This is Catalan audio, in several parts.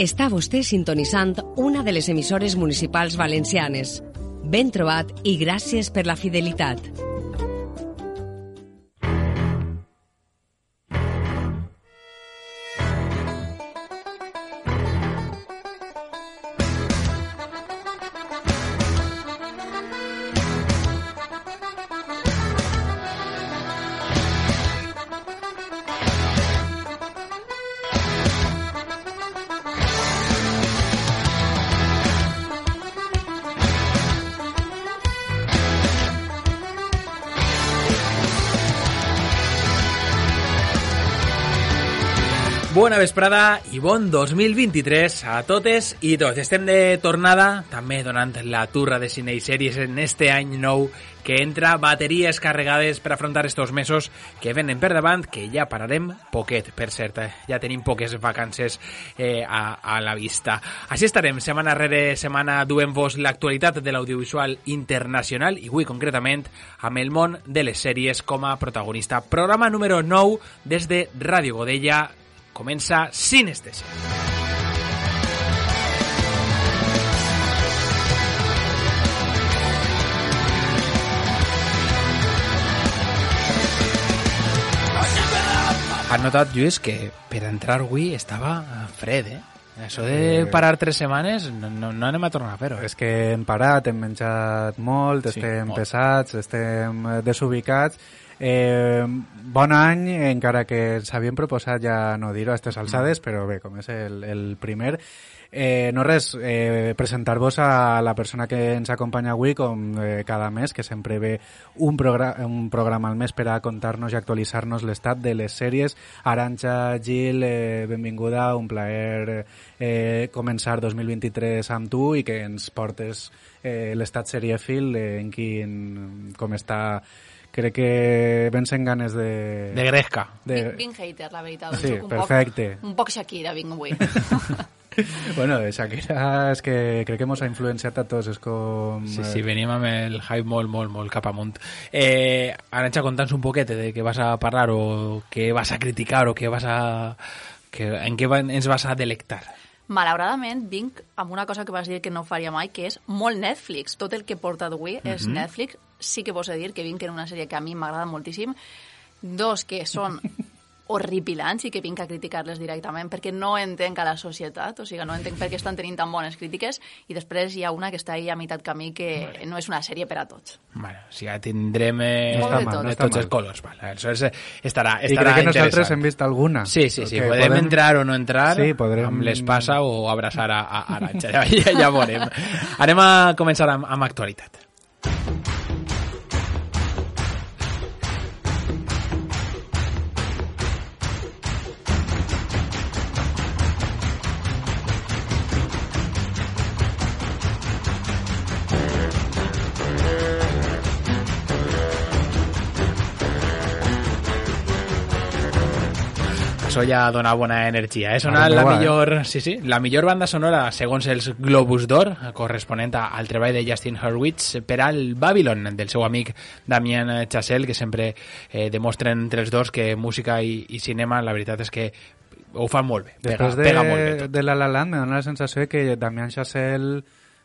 Està vostè sintonitzant una de les emissores municipals valencianes. Ben trobat i gràcies per la fidelitat. Bona vesprada i bon 2023 a totes i tots. Estem de tornada, també donant la turra de cine i sèries en este any nou que entra bateries carregades per afrontar estos mesos que venen per davant, que ja pararem poquet, per cert, eh? ja tenim poques vacances eh, a, a la vista. Així estarem, setmana rere setmana duent-vos l'actualitat de l'audiovisual internacional i avui concretament amb el món de les sèries com a protagonista. Programa número 9 des de Ràdio Godella, comença Sinestèsia. Has notat, Lluís, que per entrar avui estava fred, eh? Això de parar tres setmanes no, no, no anem a tornar a fer-ho. És que hem parat, hem menjat molt, Sí, estem molt. pesats, estem eh, desubicats. Eh, bon any, encara que ens havíem proposat ja no dir-ho a aquestes alçades, però bé, com és el, el primer, eh, no res, eh, presentar-vos a la persona que ens acompanya avui, com eh, cada mes, que sempre ve un, progra un programa al mes per a contar-nos i actualitzar-nos l'estat de les sèries. Aranxa, Gil, eh, benvinguda, un plaer eh, començar 2023 amb tu i que ens portes eh, l'estat seriefil eh, en quin, com està crec que vencen ganes de... De gresca. de... Vinc, vinc hater, la veritat. Sí, un perfecte. Poc, un poc Shakira vinc avui. Bueno, de Shakira és que crec que ens ha influenciat a tots, és com... Sí, sí, venim amb el hype molt, molt, molt cap amunt. Eh, Aranxa, conta'ns un poquet de què vas a parlar o què vas a criticar o què vas a... Que, en què va, ens vas a delectar. Malauradament, vinc amb una cosa que vas dir que no faria mai, que és molt Netflix. Tot el que porta d'avui és Mhm. Netflix. Sí que vos he de dir que vinc en una sèrie que a mi m'agrada moltíssim. Dos que són horripilants i que vinc a criticar-les directament perquè no entenc a la societat, o sigui, no entenc per què estan tenint tan bones crítiques i després hi ha una que està ahí a meitat camí que no és una sèrie per a tots. Bueno, o sigui, tindrem eh, No està de mal, no està tots mal. els colors. Vale. Aleshores, eh, estarà, I estarà crec que nosaltres hem vist alguna. Sí, sí, sí. Perquè Podem, entrar o no entrar Sí, podrem- amb l'espasa o abraçar a, a Aranxa. Ja, ja, ja veurem. Anem a començar amb, amb actualitat. Això ja dona bona energia. Eh? Sona Ara la millor, sí, sí, la millor banda sonora segons els Globus d'Or, corresponent al treball de Justin Hurwitz per al Babylon, del seu amic Damien Chazelle, que sempre eh, demostren entre els dos que música i, i cinema, la veritat és que ho fan molt bé. Pega, Després de, pega molt bé tot. de La La Land me dona la sensació que Damián Chazelle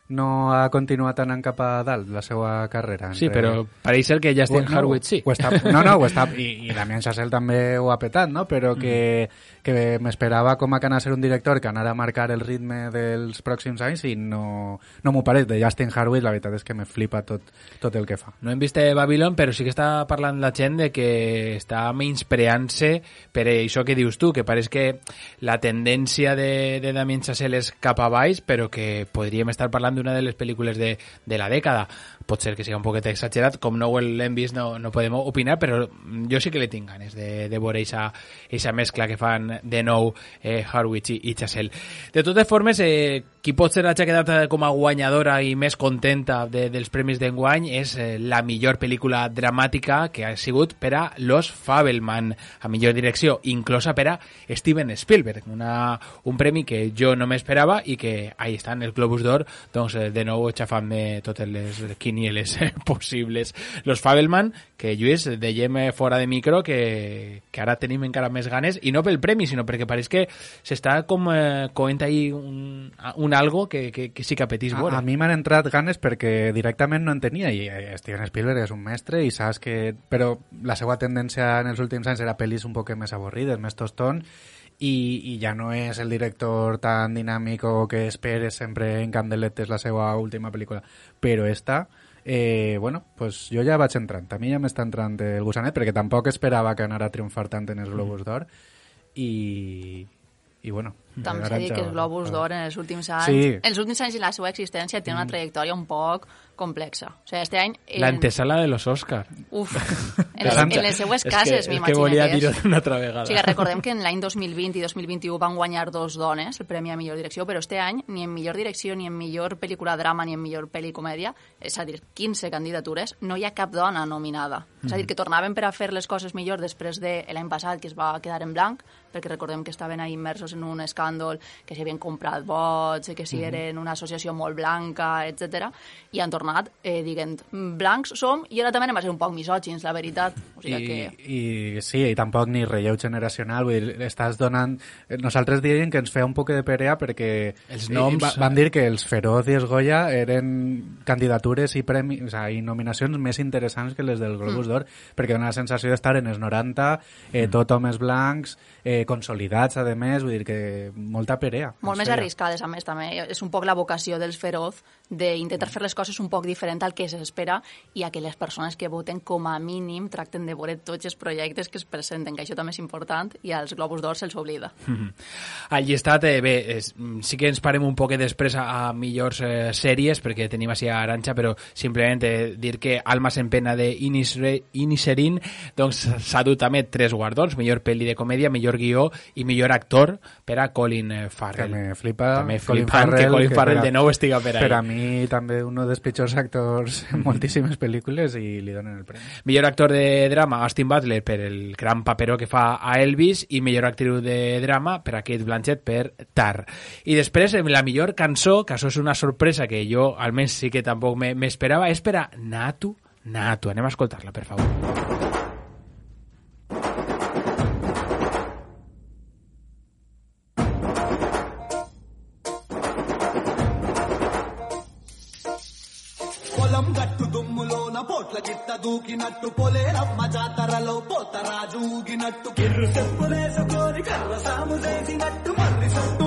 no ha continuat anant cap a dalt la seva carrera. Sí, però pareix ser que Justin no, Hurwitz sí. Ho està, no, no, ho està, i, i Damián Chazelle també ho ha petat, no? Però que, que m'esperava com a anava a ser un director que anara a marcar el ritme dels pròxims anys i no, no m'ho pareix. De Justin Hurwitz la veritat és que me flipa tot, tot el que fa. No hem vist eh, Babylon, però sí que està parlant la gent de que està menyspreant-se per això que dius tu, que pareix que la tendència de, de Damien Chazelle és cap a baix, però que podríem estar parlant d'una de les pel·lícules de, de la dècada. Pot ser que sigui un poquet exagerat, com no ho vist no, no podem opinar, però jo sí que li tinc ganes de, de veure aquesta mescla que fan de nou eh, Harwich i, i Chazelle. De totes formes, eh, qui pot ser la que ha quedat eh, com a guanyadora i més contenta de, dels premis d'enguany és eh, la millor pel·lícula dramàtica que ha sigut per a Los Fabelman, a millor direcció, inclosa per a Steven Spielberg, una, un premi que jo no m'esperava i que ahí estan, el Globus d'Or, doncs eh, de nou xafant-me totes les quinieles possibles. Los Fabelman, que Lluís, dèiem eh, fora de micro que, que ara tenim encara més ganes, i no pel premi, sinó perquè pareix que s'està com eh, coent ahí un, un algo que, que, que sí que apetís A, veure. a mi m'han entrat ganes perquè directament no en tenia i eh, Steven Spielberg és un mestre i saps que... Però la seva tendència en els últims anys era pel·lis un poc més avorrides, més tostons i, i ja no és el director tan dinàmic o que esperes sempre en candeletes la seva última pel·lícula. Però esta, eh, bueno, pues jo ja vaig entrant. A mi ja m'està entrant el gusanet perquè tampoc esperava que anara a triomfar tant en els Globus d'Or i, i bueno... També s'ha dit que els Globus d'Or en els últims anys, Sí. en els últims anys de la seva existència té una trajectòria un poc complexa. O sigui, este any... En... L'antesala de los Oscar. Uf, en les, en les seues cases, és que, és que m'imagino volia dir-ho és. d'una altra vegada. O sigui, recordem que en l'any 2020 i 2021 van guanyar dos dones el Premi a Millor Direcció, però este any ni en Millor Direcció, ni en Millor Pel·lícula Drama, ni en Millor Pel·li Comèdia, és a dir, 15 candidatures, no hi ha cap dona nominada. És a dir, que tornaven per a fer les coses millor després de l'any passat, que es va quedar en blanc, perquè recordem que estaven ahí immersos en un escàndol, que s'havien comprat vots, que si eren una associació molt blanca, etc. i han tornat eh, dient, blancs som, i ara també anem a ser un poc misògins, la veritat. O sigui I, que... i sí, i tampoc ni relleu generacional, vull dir, estàs donant... eh, Nosaltres diríem que ens feia un poc de perea perquè Els eh, noms- va, van dir que els Feroz i els Goya eren candidatures i, premi, o sigui, i nominacions més interessants que les del Globus d'Or, perquè dona la sensació d'estar en els 90, eh, tot homes blancs, eh, consolidats, a més, vull dir que molta perea. molt més feia. arriscades, a més, també. És un poc la vocació dels feroz d'intentar fer les coses un poc diferent al que s'espera i a que les persones que voten com a mínim tracten de veure tots els projectes que es presenten, que això també és important i als Globus d'Or se'ls oblida. Mhm. El llistat, eh, bé, és, sí que ens parem un poquet després a, a millors eh, sèries, perquè tenim així a Aranxa, però simplement eh, dir que Almas en pena de Inisre- Iniserin doncs s'ha dut també tres guardons, millor pel·li de comèdia, millor guió i millor actor per a Colin eh, que Farrell. me flipa També Colin flipant que Colin que Farrell a- de nou estiga per ahí. Per a mi també un dels pitjors actors en moltíssimes pel·lícules i li donen el premi. Millor actor de drama, Austin Butler, per el gran paperó que fa a Elvis, i millor actriu de drama per a Kate Blanchett per Tar. I després, la millor cançó, que això és una sorpresa que jo, almenys sí que tampoc me- m'esperava, és per a Natu, Natu. Anem a escoltar-la, per favor. పొలం గట్టు దుమ్ములోన పోట్ల గిట్ట దూకినట్టు పొలేరమ్మ జాతరలో పోతరాజు ఊగినట్టు. కిర్రు చెప్పులేసుకొని కర్ర సాము చేసినట్టు మర్రి సొట్టు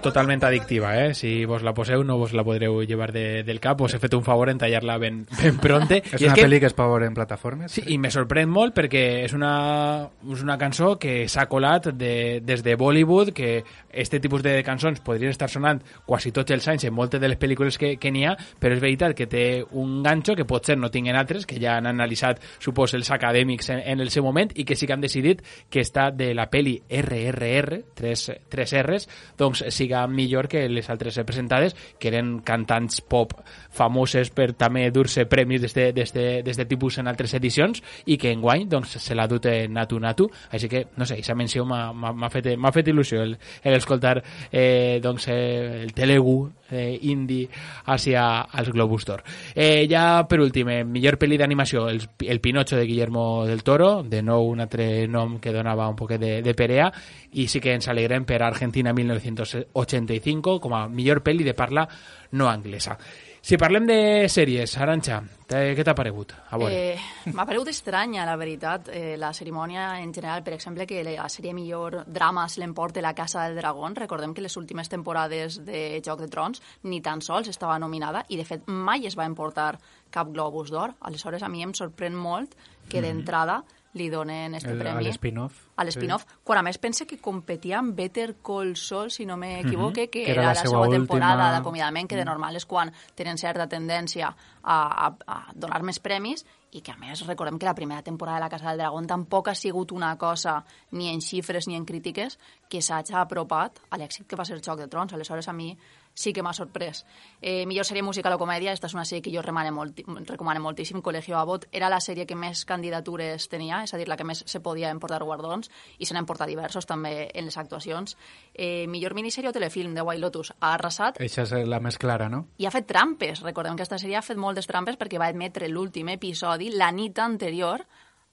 Totalment addictiva, eh? Si vos la poseu, no vos la podreu llevar de, del cap. Us he fet un favor en tallar-la ben, ben pronte. És I una que- pel·li que es pot veure en plataformes? Sí, i me sorprèn molt perquè és una, és una cançó que s'ha colat de, des de Bollywood, que este tipus de cançons podrien estar sonant quasi tots els anys en moltes de les pel·lícules que, que n'hi ha, però és veritat que té un ganxo que potser no tinguen altres, que ja han analitzat, supos, els acadèmics en, en el seu moment, i que sí que han decidit que està de la peli RRR, tres, tres R's, doncs siga millor que les altres presentades, que eren cantants pop famoses per també dur-se premis d'este tipus en altres edicions i que enguany doncs, se l'ha dut en Natu Natu, així que, no sé, aquesta menció m'ha- fet, fet il·lusió el, el escoltar eh, doncs, el Telegu eh, indie hacia als Globus d'Or. Eh, ja per últim, eh, millor pel·li d'animació, el, el Pinocho de Guillermo del Toro, de nou un altre nom que donava un poquet de, de perea, i sí que ens alegrem per Argentina 1985 com a millor pel·li de parla no anglesa. Si parlem de sèries, Aranxa, t'ha- què t'ha paregut? A veure. Eh, M'ha paregut estranya, la veritat, eh, la cerimònia en general. Per exemple, que la sèrie millor drama se l'emporta La Casa del Dragón. Recordem que les últimes temporades de Joc de Trons ni tan sols estava nominada i, de fet, mai es va emportar cap Globus d'Or. Aleshores, a mi em sorprèn molt que d'entrada li donen este El- a premi. l'spin-off. a l'spin-off, quan a més pense que competia amb Better Call Saul, si no m'equivoque, que, Que era era la la seva temporada última- d'acomiadament, que de normal és quan tenen certa tendència a, a, a donar més premis, i que a més recordem que la primera temporada de La Casa del Dragón tampoc ha sigut una cosa ni en xifres ni en crítiques que s'hagi apropat a l'èxit que va ser Joc de Trons. Aleshores a mi sí que m'ha sorprès. Eh, millor sèrie musical o comèdia, esta és una sèrie que jo remane molt, recomano moltíssim. Colegio Abbott era la sèrie que més candidatures tenia, és a dir, la que més se podia emportar guardons, i se n'han portat diversos també en les actuacions. Eh, millor minissèrie o telefilm de White Lotus ha arrasat Eixa és la més clara, no? i ha fet trampes. Recordem que aquesta sèrie ha fet moltes trampes perquè va emetre l'últim episodi la nit anterior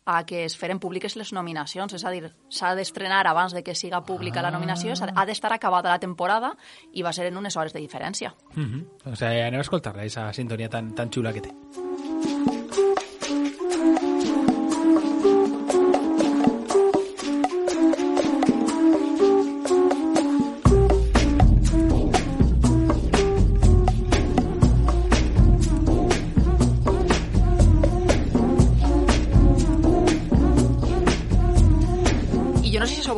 a que es feren públiques les nominacions, és a dir, s'ha d'estrenar abans de que siga pública la nominació, ha d'estar acabada la temporada i va ser en unes hores de diferència. Uh -huh. O sigui, anem a escoltar-la, aquesta sintonia tan, tan xula que té.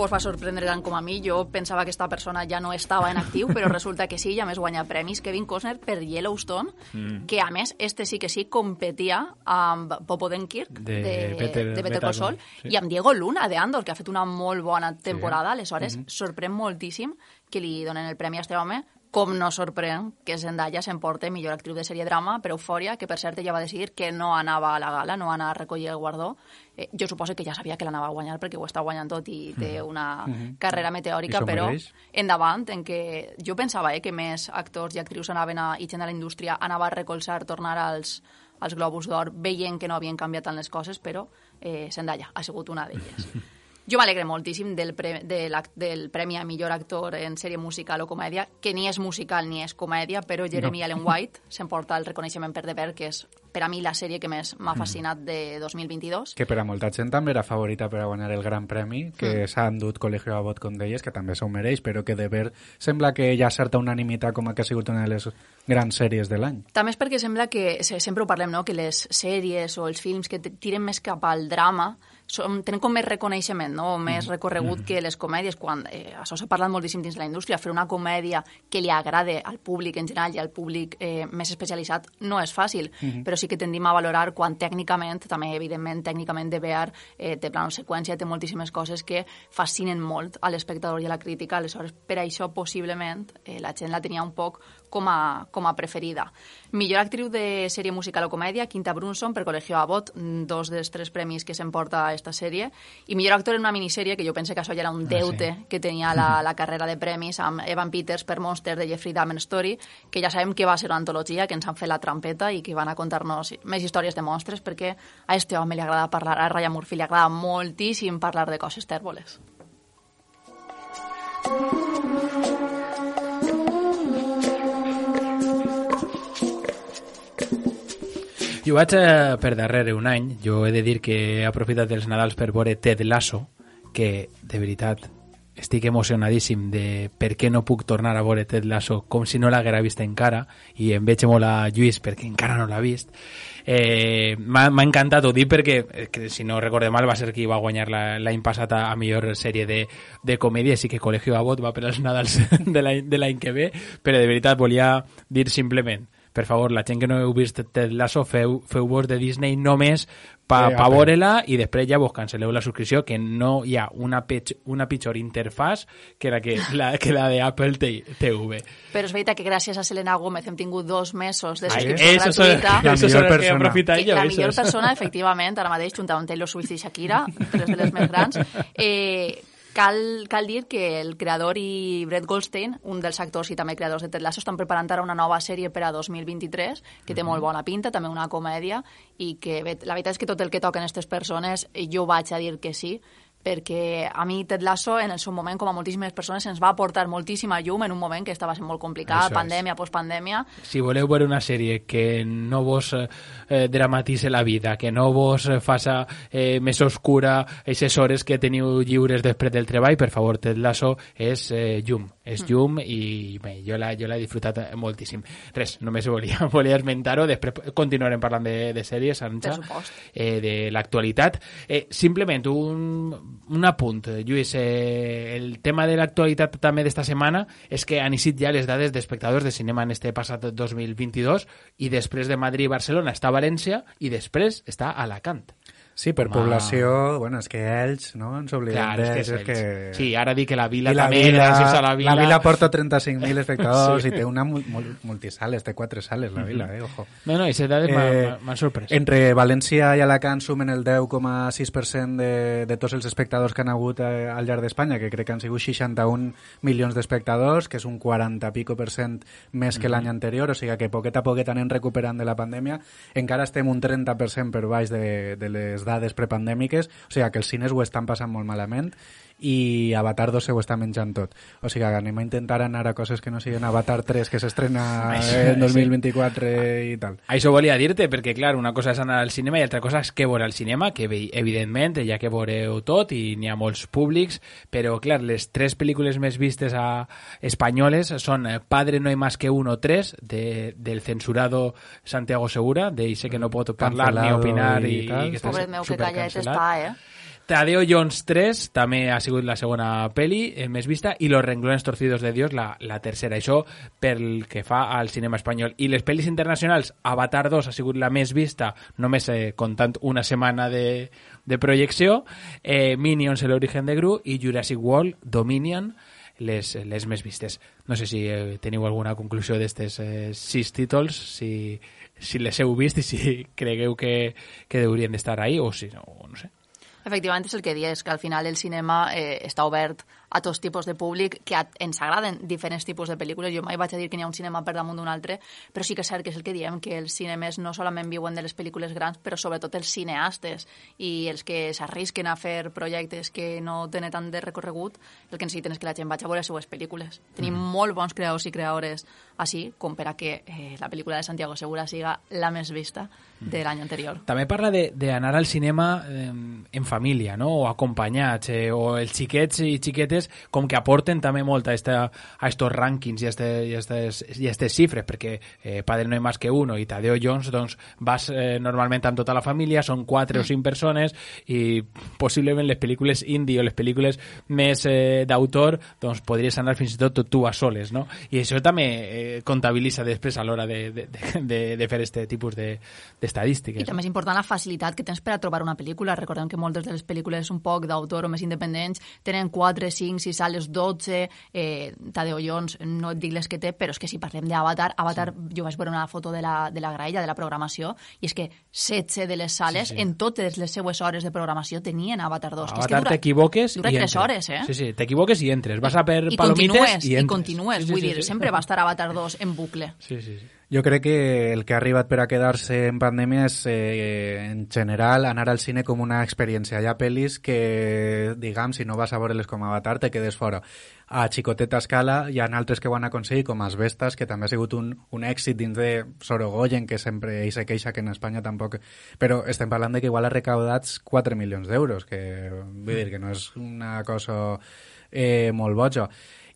Vos va sorprendre tant com a mi, jo pensava que aquesta persona ja no estava en actiu, però resulta que sí, i a més guanya premis. Kevin Costner per Yellowstone, mm. que a més, este sí que sí competia amb Bob Odenkirk, De de, Better- de Better Call Saul, sí. i amb Diego Luna, de Andor, que ha fet una molt bona temporada, aleshores sorprèn moltíssim que li donen el premi a este home, com no sorprèn que Zendaya s'emporte millor actriu de sèrie drama per Eufòria, que per cert ella va decidir que no anava a la gala, no anava a recollir el guardó. Eh, jo suposo que ja sabia que l'anava a guanyar perquè ho està guanyant tot i té una carrera meteòrica, I s'ho però mereix. endavant, en què jo pensava eh, que més actors i actrius anaven a, i gent de la indústria anava a recolzar, tornar als, als Globus d'Or, veient que no havien canviat tant les coses, però eh, Zendaya ha sigut una d'elles. Jo m'alegre moltíssim del, pre, de del Premi a Millor Actor en sèrie musical o comèdia, que ni és musical ni és comèdia, però Jeremy Allen White s'emporta el reconeixement per The Bear, que és per a mi la sèrie que més m'ha fascinat de 2022. Que per a molta gent també era favorita per a guanyar el Gran Premi, que s'ha endut Colegio Abbott, com deies, que també s'ho mereix, però que de ver sembla que ha certa unanimitat com a que ha sigut una de les grans sèries de l'any. També és perquè sembla que, se- sempre ho parlem, no? que les sèries o els films que tiren més cap al drama són, tenen com més reconeixement, no? més recorregut que les comèdies, quan eh, això s'ha parlat moltíssim dins la indústria, fer una comèdia que li agrade al públic en general i al públic eh, més especialitzat no és fàcil, però sí que tendim a valorar quan tècnicament, també evidentment tècnicament de VR, eh, té plano seqüència, té moltíssimes coses que fascinen molt a l'espectador i a la crítica, aleshores per això possiblement eh, la gent la tenia un poc com a, com a preferida. Millor actriu de sèrie musical o comèdia, Quinta Brunson per Colegio Abbott, mm, dos dels tres premis que s'emporta esta sèrie, i millor actor en una minissèrie, que jo pense que això ja era un deute sí. que tenia la, la carrera de premis amb Evan Peters per Monster de Jeffrey Dahmer Story, que ja sabem que va ser una antologia, que ens han fet la trampeta i que van a contar-nos més històries de monstres, perquè a este home li agrada parlar, a Ryan Murphy li agrada moltíssim parlar de coses tèrboles. Jo vaig eh, per darrere un any, jo he de dir que he aprofitat els Nadals per veure Ted Lasso, que de veritat estic emocionadíssim de per què no puc tornar a veure Ted Lasso com si no l'haguera vist encara i em veig molt a Lluís perquè encara no l'ha vist. Eh, m'ha encantat, ho dic perquè eh, que, si no recorde mal va ser qui va guanyar la- l'any passat a, a millor sèrie de, de comèdia així que Colegio Abbott va per als Nadals de l'any que ve però de veritat volia dir simplement per favor, la gent que no heu vist Ted Lasso, feu, feu-vos de Disney només pa, Eh, pa veure-la i després ja vos cancel·leu la subscripció, que no hi ha una, pitj, una pitjor interfàs que la, que, la, que la de Apple TV. Però és veritat que gràcies a Selena Gomez hem tingut dos mesos de Ai, subscripció eso son, gratuïta. La millor persona. Que jo. la millor persona, efectivament, ara mateix, junt amb Taylor Swift i Shakira, tres de les més grans, eh, cal, cal dir que el creador i Brett Goldstein, un dels actors i també creadors de Ted Lasso, estan preparant ara una nova sèrie per a 2023, que té molt bona pinta, també una comèdia, i que bé, la veritat és que tot el que toquen aquestes persones, eh, jo vaig a dir que sí, perquè a mi Ted Lasso en el seu moment, com a moltíssimes persones, ens va aportar moltíssima llum en un moment que estava sent molt complicat, Això és. pandèmia, postpandèmia, Si voleu veure una sèrie que no vos eh, dramatitze la vida, que no vos faça eh, més oscura aquestes hores que teniu lliures després del treball, per favor, Ted Lasso és eh, llum, és llum i bé, jo l'he l'he disfrutat moltíssim. Res, només volia, volia esmentar-ho, després continuarem parlant de, de sèries, supost. eh, de l'actualitat. Eh, simplement un, un apunt, Lluís, eh, el tema de l'actualitat també d'esta setmana és que han eixit ja les dades d'espectadors de cinema en este passat 2022 i després de Madrid i Barcelona està València i després està Alacant. Sí, per Home. població, bueno, és que ells, no? Ens oblidem Clar, és que, és és que... Sí, ara dic que la Vila I la també, vila, gràcies a la Vila... la vila porta 35.000 espectadors Sí. i té una mul mul multisales, té quatre sales, la vila, eh, ojo. No, no, i dades Eh, m'ha- m'han sorprès. Entre València i Alacant sumen el 10,6% de, de tots els espectadors que han hagut eh, al llarg d'Espanya, que crec que han sigut 61 milions d'espectadors, que és un 40 pico per cent més que l'any anterior, o sigui que poquet a poquet anem recuperant de la pandèmia. Encara estem un 30% per baix de, de les dades prepandèmiques, o sigui que els cines ho estan passant molt malament i Avatar 2 se ho està menjant tot. O sigui que anem a intentar anar a coses que no siguin Avatar 3, que s'estrena en 2024 i tal. Això volia dir-te, perquè, clar, una cosa és anar al cinema i altra cosa és què veure al cinema, que ve- evidentment, ja que veureu tot i n'hi ha molts públics, però, clar, les tres pel·lícules més vistes a espanyoles són eh, Padre no hay más que uno, tres, de, del censurado Santiago Segura, de ese que no pot parlar ni opinar i i, tal. que està Pobret meu, que callat supercancelat. està, eh? Tadeo Jones 3 també ha sigut la segona peli eh, més vista i Los renglones torcidos de Dios la, la tercera. Això pel que fa al cinema espanyol. I les pel·lis internacionals, Avatar 2 ha sigut la més vista, només eh, comptant una setmana de, de projecció, eh, Minions, el origen de Gru i Jurassic World, Dominion, les, les més vistes. No sé si eh, teniu alguna conclusió d'estes eh, sis títols, si, si les heu vist i si cregueu que, que haurien d'estar ahí o si no, no sé. Efectivament, és el que dius, que al final el cinema eh, està obert a tots tipus de públic, que a, ens agraden diferents tipus de pel·lícules. Jo mai vaig a dir que n'hi ha un cinema per damunt d'un altre, però sí que és cert que és el que diem, que els cinemes no solament viuen de les pel·lícules grans, però sobretot els cineastes i els que s'arrisquen a fer projectes que no tenen tant de recorregut, el que necessiten és que la gent vagi a veure les seues pel·lícules. Tenim Mm. molt bons creadors i creadores així, com per a que eh, la pel·lícula de Santiago Segura siga la més vista Mm. de l'any anterior. També parla de- d'anar al cinema eh, en família, no? o acompanyats, eh, o els xiquets i xiquetes com que aporten també molt a, esta, a estos rànquings i a, este, i a, estes, i a estes xifres, perquè eh, Padre no hay más que uno i Tadeo Jones, doncs vas eh, normalment amb tota la família, són quatre o cinc persones i possiblement les pel·lícules indie o les pel·lícules més eh, d'autor, doncs podries anar fins i tot tu a soles, no? I això també eh, comptabilitza després a l'hora de, de, de, de, de fer este tipus de, d'estadístiques. I també és important la facilitat que tens per a trobar una pel·lícula. Recordem que moltes de les pel·lícules un poc d'autor o més independents tenen 4, 5, 6 sales, 12... Eh, Tadeo Jones, no et dic les que té, però és que si parlem d'Avatar, Avatar, sí. jo vaig veure una foto de la, de la graella, de la programació, i és que 16 de les sales, Sí, sí, en totes les seues hores de programació, tenien Avatar 2. que és que Avatar dura- t'equivoques i 3 entres. hores, eh? Sí, sí, t'equivoques i entres. Vas a per I palomites continues, i i, entres. continues. Sí, sí, Vull sí, dir, sí. sempre va estar Avatar 2 en bucle. Sí, sí, sí. Jo crec que el que ha arribat per a quedar-se en pandèmia és, eh, en general, anar al cine com una experiència. Hi ha pel·lis que, diguem, si no vas a veure-les com Avatar, te quedes fora. A xicoteta escala hi ha altres que ho han aconseguit, com Asbestas, que també ha sigut un, un èxit dins de Sorogoyen, que sempre ell se queixa que en Espanya tampoc... Però estem parlant de que igual ha recaudats 4 milions d'euros, que vull dir que no és una cosa eh, molt boja.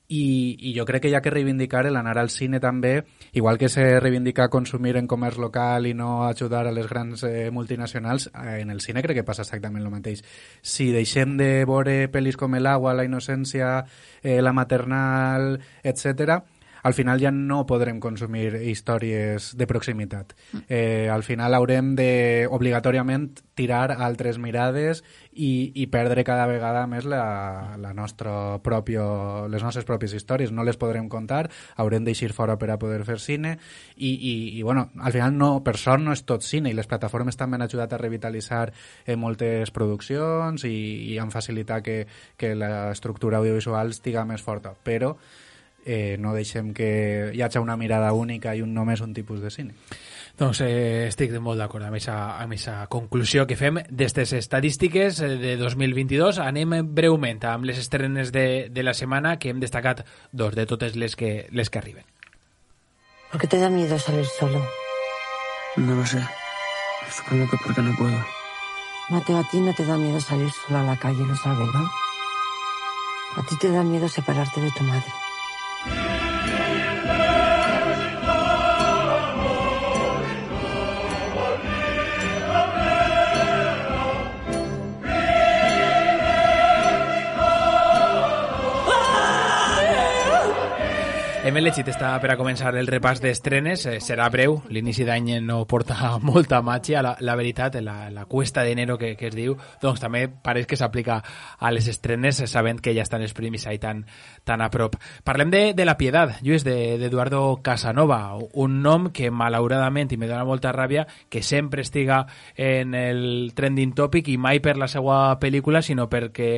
I, i jo crec que hi ha que reivindicar l'anar al cine també, igual que se reivindica consumir en comerç local i no ajudar a les grans eh, multinacionals, eh, en el cine crec que passa exactament el mateix. Si deixem de veure pel·lis com El agua, La innocència, eh, La maternal, etc al final ja no podrem consumir històries de proximitat. Eh, al final haurem de, obligatòriament, tirar altres mirades i, i perdre cada vegada més la, la nostra propio, les nostres pròpies històries. No les podrem contar, haurem d'eixir fora per a poder fer cine i, i, i bueno, al final no, per sort no és tot cine i les plataformes també han ajudat a revitalitzar eh, moltes produccions i, i han facilitat que, que l'estructura audiovisual estiga més forta. Però eh, no deixem que hi hagi una mirada única i un només un tipus de cine. Doncs eh, estic molt d'acord amb aquesta amb esa conclusió que fem d'estes estadístiques eh, de 2022. Anem breument amb les estrenes de, de la setmana que hem destacat dos de totes les que, les que arriben. ¿Por qué te da miedo salir solo? No lo sé. Supongo que porque no puedo. Mateo, a ti no te da miedo salir sola a la calle, lo sabes, ¿no? A ti te da miedo separarte de tu madre. Hem elegit està per a començar el repàs d'estrenes, eh, serà breu, l'inici d'any no porta molta màgia, la, la veritat, la, la cuesta d'enero que, que es diu, doncs també pareix que s'aplica a les estrenes sabent que ja estan els primis ahí tan, tan a prop. Parlem de, de La Piedad, Lluís, d'Eduardo de, Casanova, un nom que malauradament, i me dona molta ràbia, que sempre estiga en el trending topic i mai per la seva pel·lícula, sinó perquè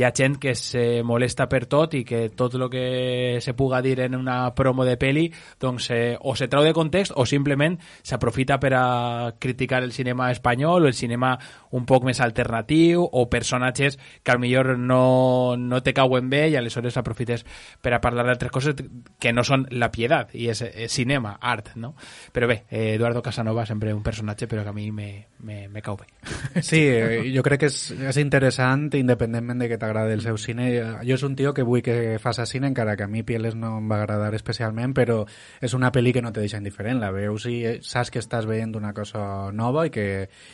hi ha gent que se molesta per tot i que tot el que se puga dir en una una promo de peli, doncs eh, o se trau de context o simplement s'aprofita per a criticar el cinema espanyol o el cinema un poc més alternatiu o personatges que al millor no, no te cauen bé i aleshores aprofites per a parlar d'altres coses que no són la piedat i és, és cinema, art, no? Però bé, eh, Eduardo Casanova sempre un personatge però que a mi me, me, me cau bé. Sí, eh, jo crec que és, és interessant independentment de que t'agrada el seu cine. Jo és un tio que vull que faça cine encara que a mi Pieles no em va agradar agradar especialment, però és una pel·li que no te deixa indiferent. La veus i saps que estàs veient una cosa nova i que,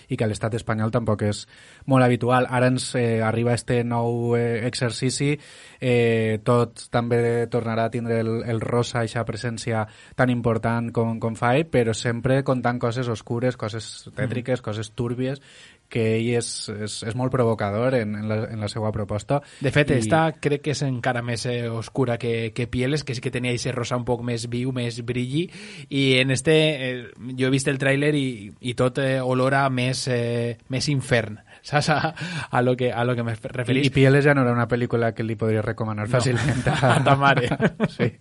i que a l'estat espanyol tampoc és molt habitual. Ara ens eh, arriba este nou eh, exercici, eh, tot també tornarà a tindre el, el rosa, aquesta presència tan important com, com fa ell, però sempre contant coses oscures, coses tètriques, mm. coses túrbies, que ell és, és, és molt provocador en, en, la, en la seva proposta. De fet, I... esta crec que és encara més eh, oscura que, que Pieles, que sí que tenia aquest rosa un poc més viu, més brilli, i en este, eh, jo he vist el tràiler i, i tot eh, olora més, eh, més infern saps a, a, lo que, a lo que me referís. I, I Pieles ja no era una pel·lícula que li podria recomanar no. fàcilment a, a ta mare. sí.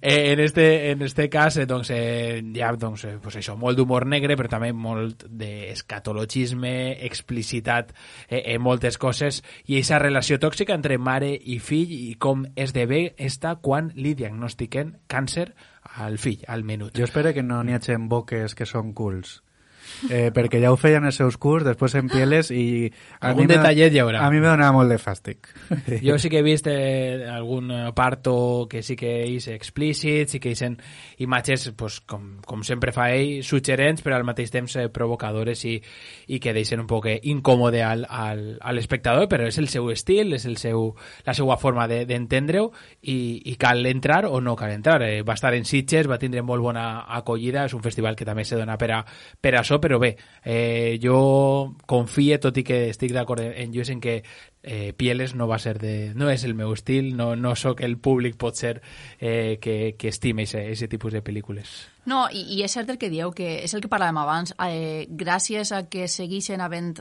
Eh, en, este, en este cas, eh, doncs, eh, hi doncs, eh, pues això, molt d'humor negre, però també molt d'escatologisme, explicitat eh, en moltes coses, i aquesta relació tòxica entre mare i fill i com esdevé esta quan li diagnostiquen càncer al fill, al menut. Jo espero que no n'hi hagi boques que són cools eh, perquè ja ho feien els seus curs, després en Pieles, i... A algun detallet hi haurà. A mi me donava molt de fàstic. Jo sí que he vist eh, algun parto que sí que és explícit, sí que eixen imatges, pues, com, com sempre fa ell, suggerents, però al mateix temps eh, provocadores i, i que deixen un poc incòmode al, al, a l'espectador, però és el seu estil, és el seu, la seva forma d'entendre-ho de, i, i cal entrar o no cal entrar. Eh, va estar en Sitges, va tindre molt bona acollida, és un festival que també se dona per a, per a so, però bé, eh, jo confie, tot i que estic d'acord en Lluís en que eh, Pieles no va ser de... no és el meu estil, no, no sóc el públic pot ser eh, que, que estime aquest tipus de pel·lícules. No, i, i és cert el que dieu, que és el que parlàvem abans, eh, gràcies a que segueixen havent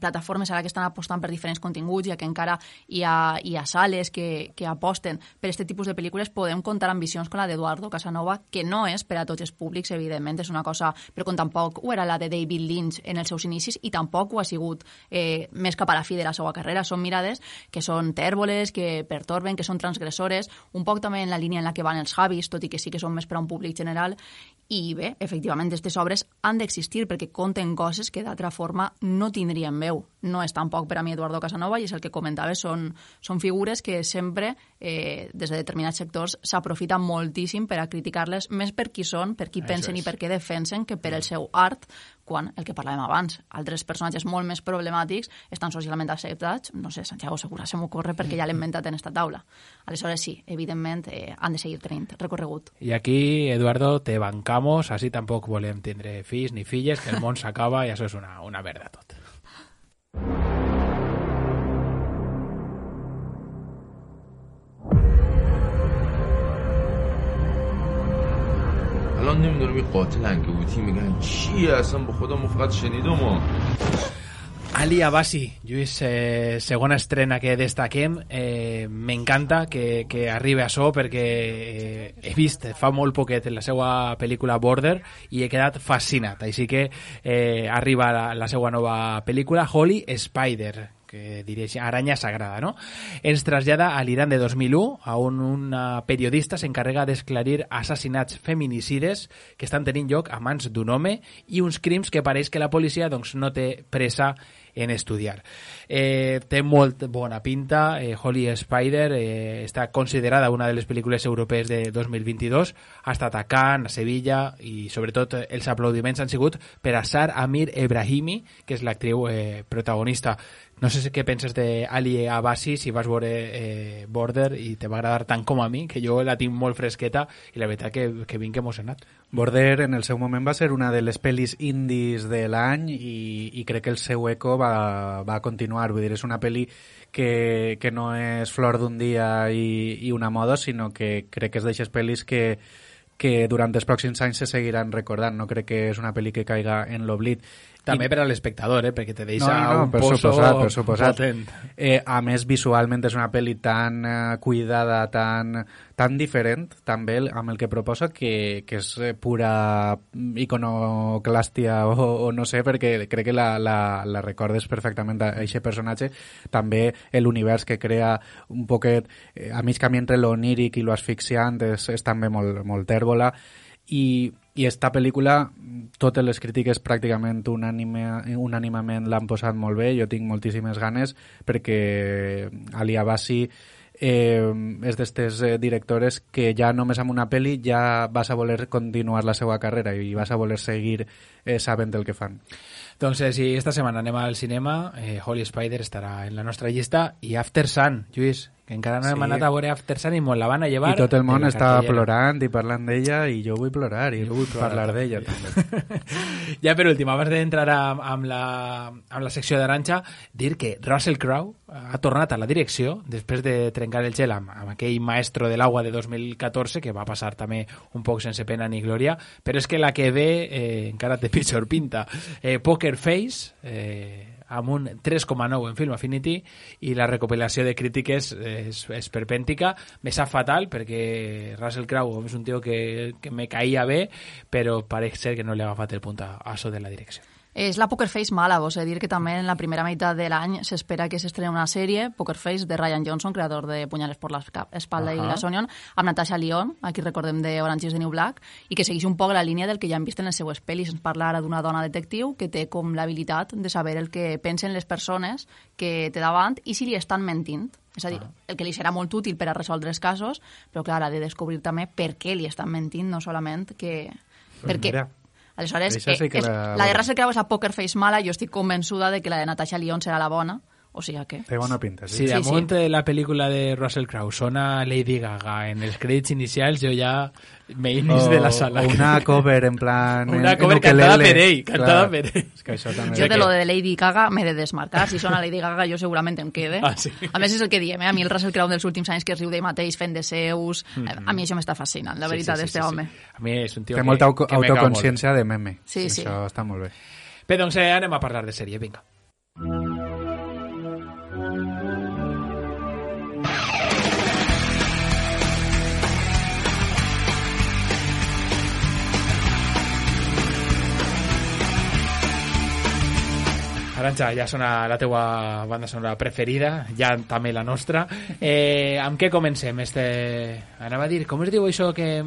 plataformes ara que estan apostant per diferents continguts i que encara hi ha, hi ha sales que, que aposten per aquest tipus de pel·lícules, podem comptar amb visions com la d'Eduardo Casanova, que no és per a tots els públics, evidentment, és una cosa, però com tampoc ho era la de David Lynch en els seus inicis i tampoc ho ha sigut eh, més cap a la fi de la seva carrera. Són mirades que són tèrboles, que pertorben, que són transgressores, un poc també en la línia en la que van els Javis, tot i que sí que són més per a un públic general, i bé, efectivament, aquestes obres han d'existir perquè conten coses que d'altra forma no tindrien veu. No és tampoc per a mi Eduardo Casanova i és el que comentava, són, són figures que sempre, eh, des de determinats sectors, s'aprofiten moltíssim per a criticar-les més per qui són, per qui Això pensen és. i per què defensen, que per el seu art, quan el que parlàvem abans, altres personatges molt més problemàtics estan socialment acceptats, no sé, Santiago Segura se m'ocorre perquè ja l'he inventat en esta taula. Aleshores sí, evidentment eh, han de seguir tenint recorregut. I aquí, Eduardo, te bancamos, així tampoc volem tindre fills ni filles, que el món s'acaba i això és una, una verda tot. الان نمی‌دونم این قاتل انگبوتی میگن چیه؟ اصلا به خدا ما فقط شنیدم و Ali Abasi, Lluís, eh, segona estrena que destaquem. Eh, M'encanta que, que arribi a so perquè eh, he vist fa molt poquet la seva pel·lícula Border i he quedat fascinat. Així que eh, arriba la, la seva nova pel·lícula Holy Spider, que diré Aranya Sagrada, no? Ens trasllada a l'Iran de 2001, a on una periodista s'encarrega d'esclarir assassinats feminicides que estan tenint lloc a mans d'un home i uns crims que pareix que la policia doncs, no té pressa en estudiar. Eh, té molt bona pinta, eh, Holy Spider eh, està considerada una de les pel·lícules europees de 2022, ha estat a Cannes, a Sevilla i sobretot els aplaudiments han sigut per a Sar Amir Ebrahimi, que és l'actriu eh, protagonista No sé què penses de Ali Abassi, si vas veure eh, Border i te va agradar tant com a mi, que jo la tinc molt fresqueta i la veritat que, que vinc emocionat. Border en el seu moment va ser una de les pel·lis indis de l'any i, i crec que el seu eco va, va continuar. Vull dir, és una pel·li que, que no és flor d'un dia i, i una moda, sinó que crec que és d'aixes pel·lis que, que durant els pròxims anys se seguiran recordant. No crec que és una pel·li que caiga en l'oblit. També per a l'espectador, eh? perquè te deixa no, no, un per pozo suposat, per suposat. potent. Eh, a més, visualment és una pel·li tan eh, cuidada, tan, tan diferent, també, amb el que proposa, que, que és eh, pura iconoclàstia o, o no sé, perquè crec que la, la, la recordes perfectament a aquest personatge. També l'univers que crea un poquet eh, a mig camí entre l'oníric i l'asfixiant és, és també molt, molt tèrbola i, i esta pel·lícula totes les crítiques pràcticament unànime, unànimament l'han posat molt bé jo tinc moltíssimes ganes perquè Ali Abassi eh, és d'estes eh, directores que ja només amb una pel·li ja vas a voler continuar la seva carrera i vas a voler seguir eh, sabent el que fan. Doncs si esta setmana anem al cinema, eh, Holy Spider estarà en la nostra llista i After Sun, Lluís, que encara no hem Sí. anat a veure After Sun i la van a llevar. i tot el món està plorant i parlant d'ella i jo vull plorar i vull plorar parlar d'ella també ja per últim, abans d'entrar amb, amb, la, amb la secció d'Aranxa, dir que Russell Crowe ha tornat a la direcció després de trencar el gel amb, amb aquell maestro de l'agua de 2014, que va passar també un poc sense pena ni glòria, però és que la que ve eh, encara té pitjor pinta. Eh, Poker Face, eh, amb un 3,9 en Film Affinity i la recopilació de crítiques és, és. Me sap fatal perquè Russell Crowe és un tio que, que me caïa bé, però pareix ser que no li ha agafat el punt a, a de la direcció. És la Poker Face mala, vos he dir que també en la primera meitat de l'any s'espera que s'estreni una sèrie, Poker Face, de Ryan Johnson, creador de Punyales por la esca- espalda i. Glass Onion, amb Natasha Lyon, a qui recordem de Orange is the New Black, i que segueix un poc la línia del que ja hem vist en les seues pel·lis. Ens parla ara d'una dona detectiu que té com l'habilitat de saber el que pensen les persones que té davant i si li estan mentint. És a dir, el que li serà molt útil per a resoldre els casos, però clar, ha de descobrir també per què li estan mentint, no solament que... Pues perquè mira, Aleshores, sí eh, és, la- la de Russell Crowe és la Poker Face mala, jo estic convençuda de que la de Natasha Lyon serà la bona, o sigui que... té bona pinta Si sí. sí, Sí, damunt sí. la pel·lícula de Russell Crowe sona Lady Gaga en els crèdits inicials, jo ja me inis de la sala. o una cover en plan Una en, cover en cantada per ell, cantada per ell. és que això també Jo de lo de Lady Gaga m'he de desmarcar. Si sona Lady Gaga jo segurament em quede. Ah, sí? A més és el que diem, eh? a mi el Russell Crowe dels últims anys que es riu d'ell mateix fent de seus, eh, a mi això m'està fascinant, la veritat, sí, sí, este sí, home. Sí. A mi és un tio té que, molta me autoconsciència de meme Sí, sí. això està molt bé Bé, doncs eh, anem a parlar de sèrie, vinga. Aranxa, ja sona la teua banda sonora preferida, ja també la nostra. Eh, amb què comencem? Este... Anava a dir, com es diu això que,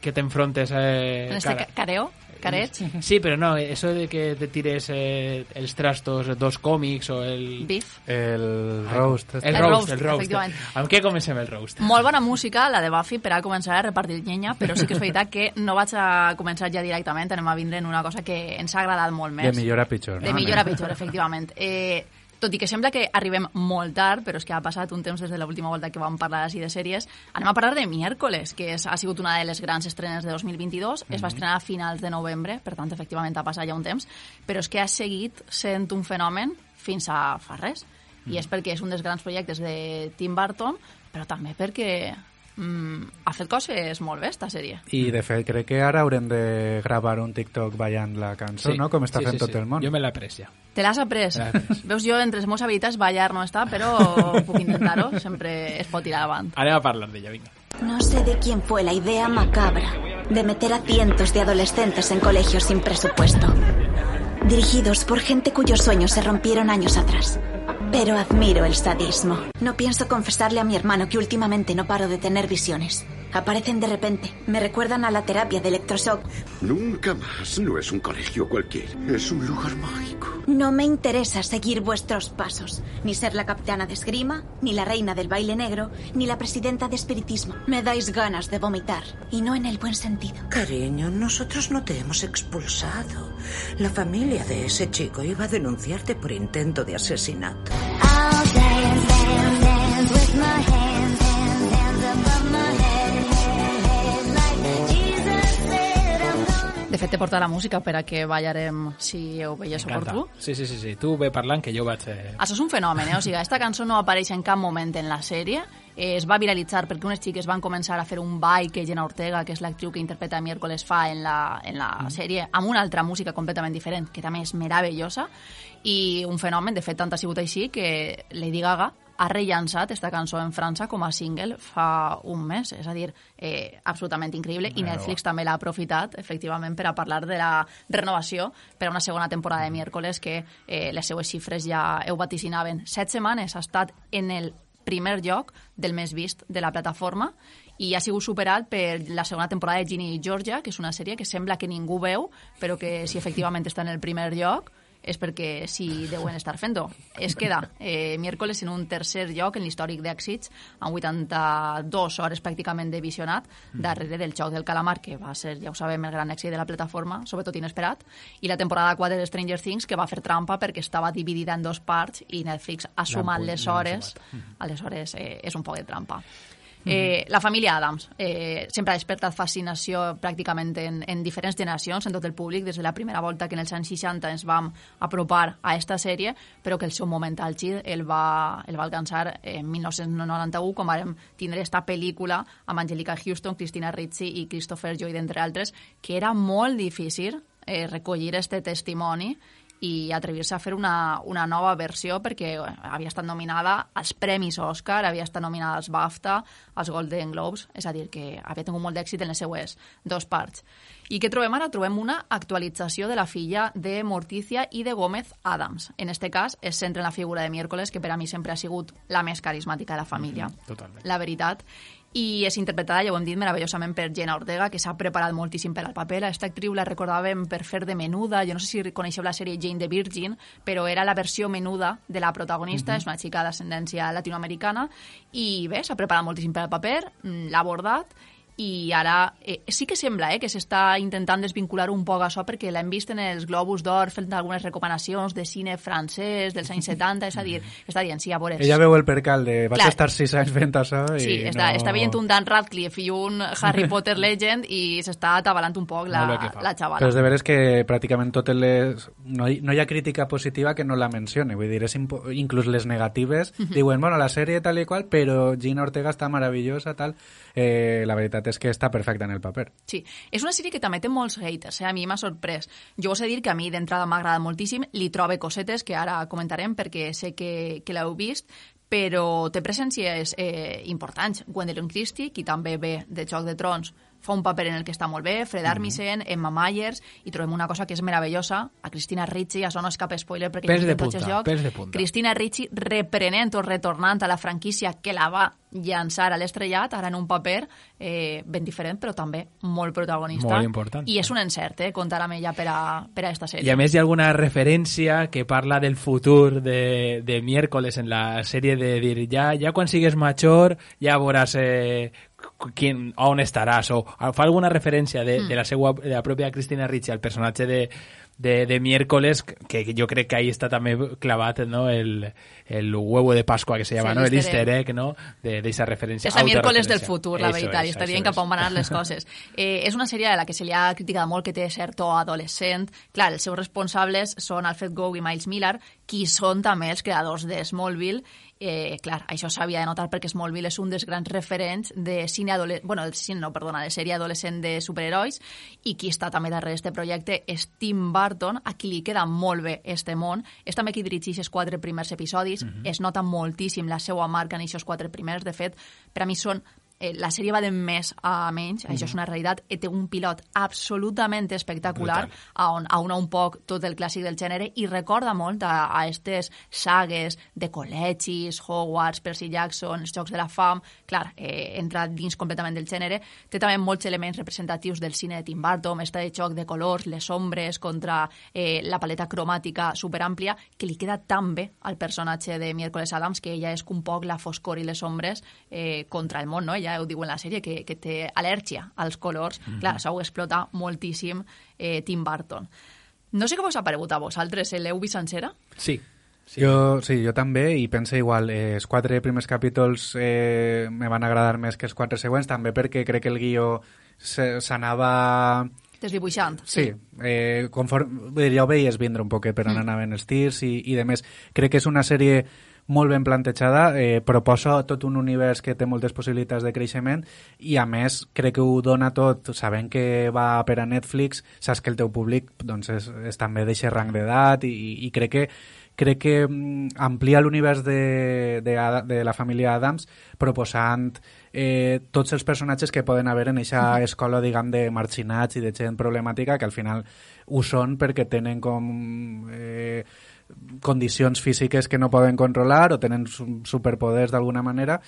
que t'enfrontes? Eh, En este cara- ca- careo, caret, Sí, pero no, eso de que te tires eh, els trastos dos còmics o el... beef. el roast El. El roast, roast, el roast. efectivament. Amb què comencem el roast? Molt bona música, la de Buffy, per a començar a repartir llenya, però sí que és veritat que no vaig a començar ja directament, anem a vindre en una cosa que ens ha agradat molt més. de millor a pitjor De no? millor a pitjor, efectivament. Eh, tot i que sembla que arribem molt tard, però és que ha passat un temps des de l'última volta que vam parlar així de sèries, anem a parlar de Miércoles, que és, ha sigut una de les grans estrenes de 2022, es va estrenar a finals de novembre, per tant, efectivament, ha passat ja un temps, però és que ha seguit sent un fenomen fins a fa res, i és perquè és un dels grans projectes de Tim Burton, però també perquè mm, ha fet coses molt bé, esta sèrie. i de fet crec que ara haurem de gravar un TikTok ballant la cançó no? com està fent tot el món Jo me l'he ja. Te l'has après? Après. Veus, jo entre les meves habilitats ballar no està, però puc intentar-ho, sempre es pot tirar avant. Anem a parlar d'ella, vinga. No sé de quién fue la idea macabra de meter a cientos de adolescentes en colegios sin presupuesto, dirigidos por gente cuyos sueños se rompieron años atrás. Pero admiro el sadismo. No pienso confesarle a mi hermano que últimamente no paro de tener visiones. Aparecen de repente. Me recuerdan a la terapia de electroshock. Nunca más. No es un colegio cualquiera. Es un lugar mágico. No me interesa seguir vuestros pasos. Ni ser la capitana de esgrima, ni la reina del baile negro, ni la presidenta de espiritismo. Me dais ganas de vomitar. Y no en el buen sentido. Cariño, nosotros no te hemos expulsado. La familia de ese chico iba a denunciarte por intento de asesinato. De fet, te porta la música per a que ballarem si ho veies oportú. Sí, sí, sí, sí. Tu ve parlant que jo vaig... Eh... Això és un fenomen, eh? O sigui, aquesta cançó no apareix en cap moment en la sèrie. Eh, es va viralitzar perquè unes xiques van començar a fer un ball que Jenna Ortega, que és l'actriu que interpreta Miércoles, fa en la, en la Mm. sèrie, amb una altra música completament diferent, que també és meravellosa, i un fenomen, de fet, tant ha sigut així que Lady Gaga ha rellançat aquesta cançó en França com a single fa un mes, és a dir, eh, absolutament increïble, i Netflix també l'ha aprofitat, efectivament, per a parlar de la renovació per a una segona temporada de miércoles que eh, les seues xifres ja ho vaticinaven. Set setmanes ha estat en el primer lloc del més vist de la plataforma i ha sigut superat per la segona temporada de Ginny i Georgia, que és una sèrie que sembla que ningú veu, però que si efectivament està en el primer lloc és perquè sí deuen estar fent-ho. Es queda eh, miércoles en un tercer lloc en l'històric d'èxits, amb 82 hores pràcticament de visionat, darrere del Joc del Calamar, que va ser, ja ho sabem, el gran èxit de la plataforma, sobretot inesperat, i la temporada 4 de Stranger Things, que va fer trampa perquè estava dividida en dos parts i Netflix ha sumat les hores. Aleshores, eh, és un poc de trampa. Eh, la família Adams eh, sempre ha despertat fascinació pràcticament en, en diferents generacions, en tot el públic, des de la primera volta que en els anys 60 ens vam apropar a esta sèrie, però que el seu moment àlgid el va, el va alcançar en 1991, quan vam tindre esta pel·lícula amb Angelica Houston, Christina Ricci i Christopher Lloyd, entre altres, que era molt difícil eh, recollir este testimoni i atrevir-se a fer una, una nova versió perquè havia estat nominada als Premis Oscar, havia estat nominada als BAFTA, als Golden Globes, és a dir, que havia tingut molt d'èxit en les seues dos parts. I què trobem ara? Trobem una actualització de la filla de Morticia i de Gómez Adams. En este cas, es centra en la figura de Miércoles, que per a mi sempre ha sigut la més carismàtica de la família. Totalment. La veritat i és interpretada, ja ho hem dit, meravellosament per Jenna Ortega, que s'ha preparat moltíssim per al paper. Aquesta actriu la recordàvem per fer de menuda. Jo no sé si coneixeu la sèrie Jane the Virgin, però era la versió menuda de la protagonista. Mhm. És una xica d'ascendència latinoamericana i bé, s'ha preparat moltíssim per al paper, mm, l'ha abordat i ara eh, sí que sembla eh, que s'està intentant desvincular un poc això perquè l'hem vist en els Globus d'Or fent algunes recomanacions de cine francès dels anys 70, és a dir, està dient, sí, a veure... Ella veu el percal de vaig Clar. estar sis anys fent això i Sí, està, no... està veient un Dan Radcliffe i un Harry Potter Legend i s'està atabalant un poc la, fa. la xavala. Però és de veres que pràcticament totes les... No hi, no hi ha crítica positiva que no la mencione. Vull dir, és impo... inclús les negatives diuen, bueno, la sèrie tal i qual, però Gina Ortega està meravellosa, tal. Eh, la veritat és que està perfecta en el paper. Sí, és una sèrie que també té molts haters, eh? a mi m'ha sorprès. Jo us he que a mi d'entrada m'ha agradat moltíssim, li trobe cosetes que ara comentarem perquè sé que, que l'heu vist, però té presències eh, importants. Gwendolyn Christie, qui també ve de Joc de Trons, fa un paper en el que està molt bé, Fred Armisen, Emma Myers, i trobem una cosa que és meravellosa, a Cristina Ricci, això no és cap spoiler perquè ja de en tots punta, els llocs. pèls de punta. Cristina Ricci reprenent o retornant a la franquícia que la va llançar a l'estrellat, ara en un paper eh, ben diferent, però també molt protagonista. Molt important. I és un encert, eh, comptar amb ella per a, per a esta sèrie. I a més hi ha alguna referència que parla del futur de, de miércoles en la sèrie de dir ja, ja quan sigues major ja veuràs eh, quin, on estaràs o fa alguna referència de, Mm. de, la, seua, de la pròpia Cristina Ricci al personatge de, de, de miércoles que jo crec que ahí està també clavat no? el, el huevo de Pascua que se llama, Sí, no? el easter egg. no? de, de esa referència. És la miércoles del futur, la veritat, es, i està dient cap es. a on van anar les coses. Eh, és una sèrie de la que se li ha criticat molt que té cert to adolescent. Clar, els seus responsables són Alfred Gough i Miles Miller, qui són també els creadors de Smallville. Eh, clar, això s'havia de notar perquè Smallville és un dels grans referents de cine adolescent, bueno, de cine, no, perdona, de sèrie adolescent de superherois, i qui està també darrere d'aquest projecte és Tim Burton, a qui li queda molt bé este món. És també qui dirigeix els quatre primers episodis, es nota moltíssim la seva marca en aquests quatre primers, de fet, per a mi són eh, la sèrie va de més a menys, Mhm. això és una realitat, i té un pilot absolutament espectacular, a on auna un poc tot el clàssic del gènere i recorda molt a, a estes sagues de col·legis, Hogwarts, Percy Jackson, els Jocs de la Fam, clar, eh, entra dins completament del gènere, té també molts elements representatius del cine de Tim Burton, este de xoc de colors, les ombres contra eh, la paleta cromàtica superàmplia, que li queda tan bé al personatge de Miércoles Adams que ella és un poc la foscor i les ombres eh, contra el món, no? Ella ho diu en la sèrie, que, que té al·lèrgia als colors. Mhm. Clar, això ho explota moltíssim eh, Tim Burton. No sé què vos ha paregut a vosaltres, eh? l'heu vist sencera? Sí. Sí. Jo, sí, jo també, i penso igual, eh, els quatre primers capítols eh, me van agradar més que els quatre següents, també perquè crec que el guió se- s'anava... Desdibuixant. Sí, eh, conforme, ja ho veies vindre un poquet per on anaven els tirs i, i de més. Crec que és una sèrie molt ben plantejada, eh, proposa tot un univers que té moltes possibilitats de creixement i a més crec que ho dona tot sabent que va per a Netflix saps que el teu públic doncs, és, és també d'eixe rang d'edat i, i crec que crec que mm, amplia l'univers de, de, de la família Adams proposant eh, tots els personatges que poden haver en aquesta escola, diguem, de marginats i de gent problemàtica, que al final ho són perquè tenen com eh, condicions físiques que no poden controlar o tenen su- superpoders d'alguna manera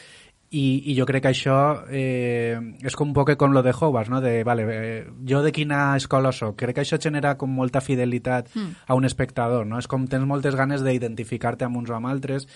i, i jo crec que això eh, és com un poc com lo de Hogwarts, no? de, vale, eh, jo de quina escola sóc? Crec que això genera com molta fidelitat Mm. a un espectador, no? És com tens moltes ganes d'identificar-te amb uns o amb altres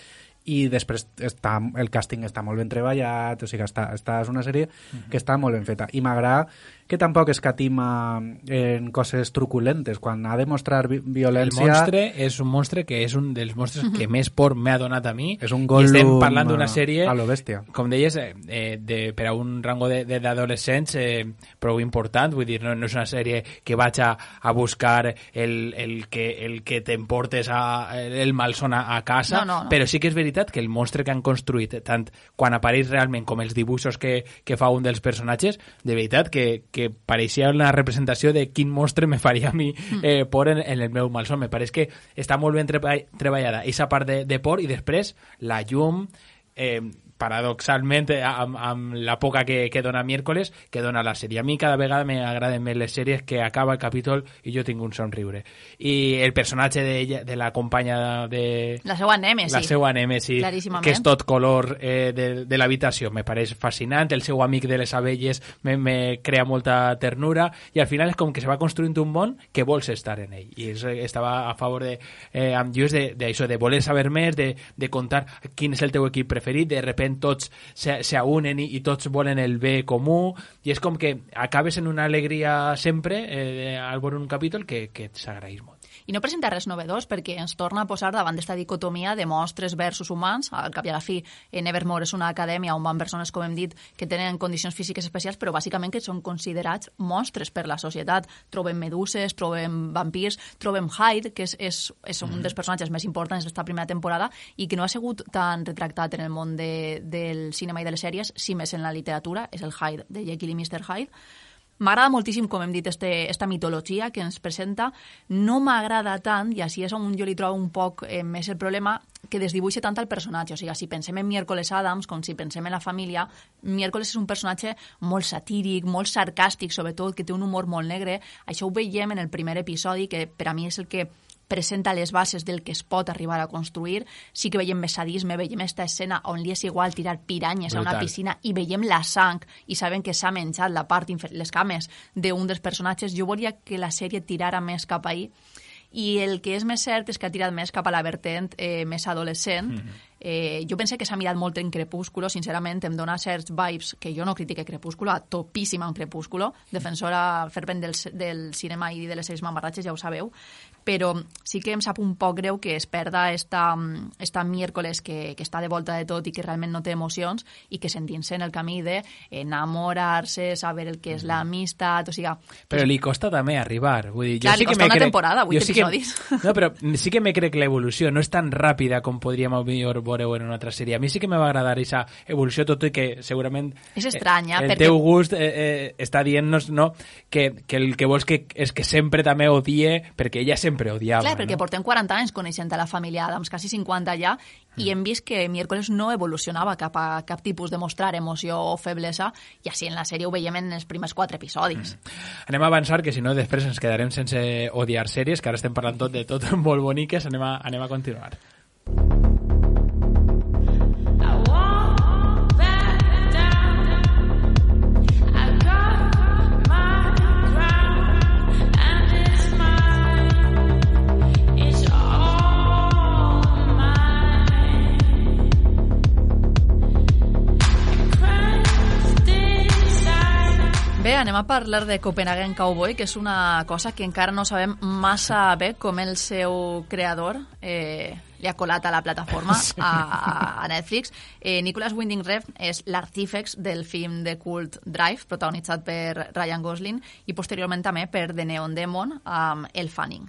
i després està, el càsting està molt ben treballat, o sigui, està, està, és una sèrie que està molt ben feta. I m'agrada que tampoc escatima en coses truculentes. Quan ha de mostrar vi El violència... monstre és un monstre que és un dels monstres que més por m'ha donat a mi. És un I estem parlant d'una sèrie, a lo bèstia. com deies, eh, eh, de, per a un rango d'adolescents eh, prou important. Vull dir, no, no és una sèrie que vaig a, a buscar el, el que, el que t'emportes a, el malson a, a casa, No, no, no. però sí que és veritat que el monstre que han construït, tant quan apareix realment com els dibuixos que, que fa un dels personatges, de veritat que, que pareixia una representació de quin monstre me faria a mi eh, por en, en el meu malson. Me pareix que està molt ben treba treballada aquesta part de, de por i després la llum eh, paradoxalment amb, amb la poca que, que dona miércoles que dona la sèrie. A mi cada vegada m'agraden més les sèries que acaba el capítol i jo tinc un somriure. I el personatge de, ella, de la companya de, La seva nèmesi. la seva Claríssimament. que és tot color eh, de, de l'habitació. Me pareix fascinant, el seu amic de les abelles me, me crea molta ternura i al final és com que se va construint un món que vols estar en ell. I és, estava a favor de, eh, amb Lluís de, de, això, de voler saber més, de, de contar quin és el teu equip preferit, de repent tots se, se unen i, i tots volen el bé comú i és com que acabes en una alegria sempre eh, al veure un capítol que, que s'agraeix molt. I no presenta res novedós perquè ens torna a posar davant d'esta dicotomia de monstres versus humans. Al cap i a la fi, en Evermore és una acadèmia on van persones, com hem dit, que tenen condicions físiques especials, però bàsicament que són considerats monstres per la societat. Trobem meduses, trobem vampirs, trobem Hyde, que és, és, és un dels personatges més importants d'esta primera temporada i que no ha sigut tan retractat en el món de, del cinema i de les sèries, si més en la literatura, és el Hyde, de Jekyll i Mr. Hyde. M'agrada moltíssim, com hem dit, este, esta mitologia que ens presenta. No m'agrada tant, i així és on jo li trobo un poc eh, més el problema, que desdibuixe tant el personatge. O sigui, si pensem en Miércoles Adams, com si pensem en la família, Miércoles és un personatge molt satíric, molt sarcàstic, sobretot, que té un humor molt negre. Això ho veiem en el primer episodi, que per a mi és el que presenta les bases del que es pot arribar a construir. Sí que veiem més sadisme, veiem esta escena on li és igual tirar piranyes a una Brutal. piscina i veiem la sang i saben que s'ha menjat la part, les cames d'un dels personatges. Jo volia que la sèrie tirara més cap ahí i el que és més cert és que ha tirat més cap a la vertent eh, més adolescent. Mm -hmm. eh, jo pensé que s'ha mirat molt en Crepúsculo, sincerament em dona certs vibes que jo no critique Crepúsculo, a topíssima en Crepúsculo, defensora fervent del, del cinema i de les sèries mamarratges, ja ho sabeu, però sí que em sap un poc greu que es perda esta, esta miércoles que, que està de volta de tot i que realment no té emocions i que s'endinsa en el camí de enamorarse, saber el que és l'amistat, o sigui... Però li costa també arribar. Vull dir, jo Clar, sí li que costa me una crec- temporada, vuit jo sí que- episodis. No, però sí que me crec l'evolució no és tan ràpida com podríem millor veure en una altra sèrie. A mi sí que me va agradar aquesta evolució, tot i que segurament... És estranya, eh, el perquè- teu gust eh, eh, està dient-nos no, que, que el que vols que, és que sempre també odie, perquè ella sempre odiava. Clar, perquè no? portem 40 anys coneixent a la família Adams, quasi 50 ja, i hem vist que Miércoles no evolucionava cap a cap tipus de mostrar emoció o feblesa, i així en la sèrie ho veiem en els primers quatre episodis. Anem a avançar, que si no després ens quedarem sense odiar sèries, que ara estem parlant tot de tot molt boniques, anem a, anem a continuar. Anem a parlar de Copenhagen Cowboy, que és una cosa que encara no sabem massa bé com el seu creador eh, li ha colat a la plataforma, a, a Netflix. Eh, Nicholas Winding Refn és l'artífex del film de cult Drive, protagonitzat per Ryan Gosling, i posteriorment també per The Neon Demon, amb Elle Fanning.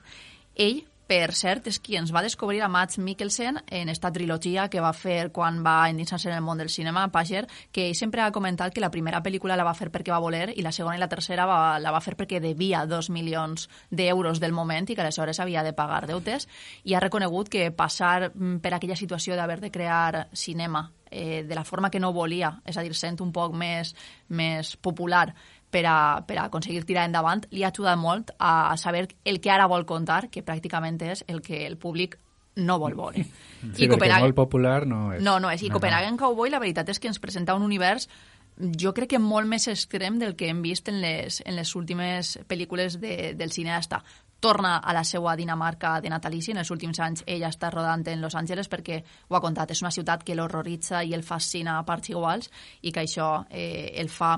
Ell, per cert, és qui ens va descobrir a Mads Mikkelsen en esta trilogia que va fer quan va endinsar-se en el món del cinema, Pager, que ell sempre ha comentat que la primera pel·lícula la va fer perquè va voler i la segona i la tercera va, la va fer perquè devia dos milions d'euros del moment i que aleshores havia de pagar deutes. I ha reconegut que passar mm, per aquella situació d'haver de crear cinema eh, de la forma que no volia, és a dir, sent un poc més, més popular per a, per a aconseguir tirar endavant, li ha ajudat molt a saber el que ara vol contar, que pràcticament és el que el públic no vol veure. Sí, perquè molt popular no és. No, no és. I no, Copenhagen Cowboy, la veritat és que ens presenta un univers jo crec que molt més extrem del que hem vist en les, en les últimes pel·lícules de, del cineasta. Torna a la seva Dinamarca de natalici. En els últims anys ella està rodant en Los Angeles perquè, ho ha contat, és una ciutat que l'horroritza i el fascina a parts iguals i que això eh, el fa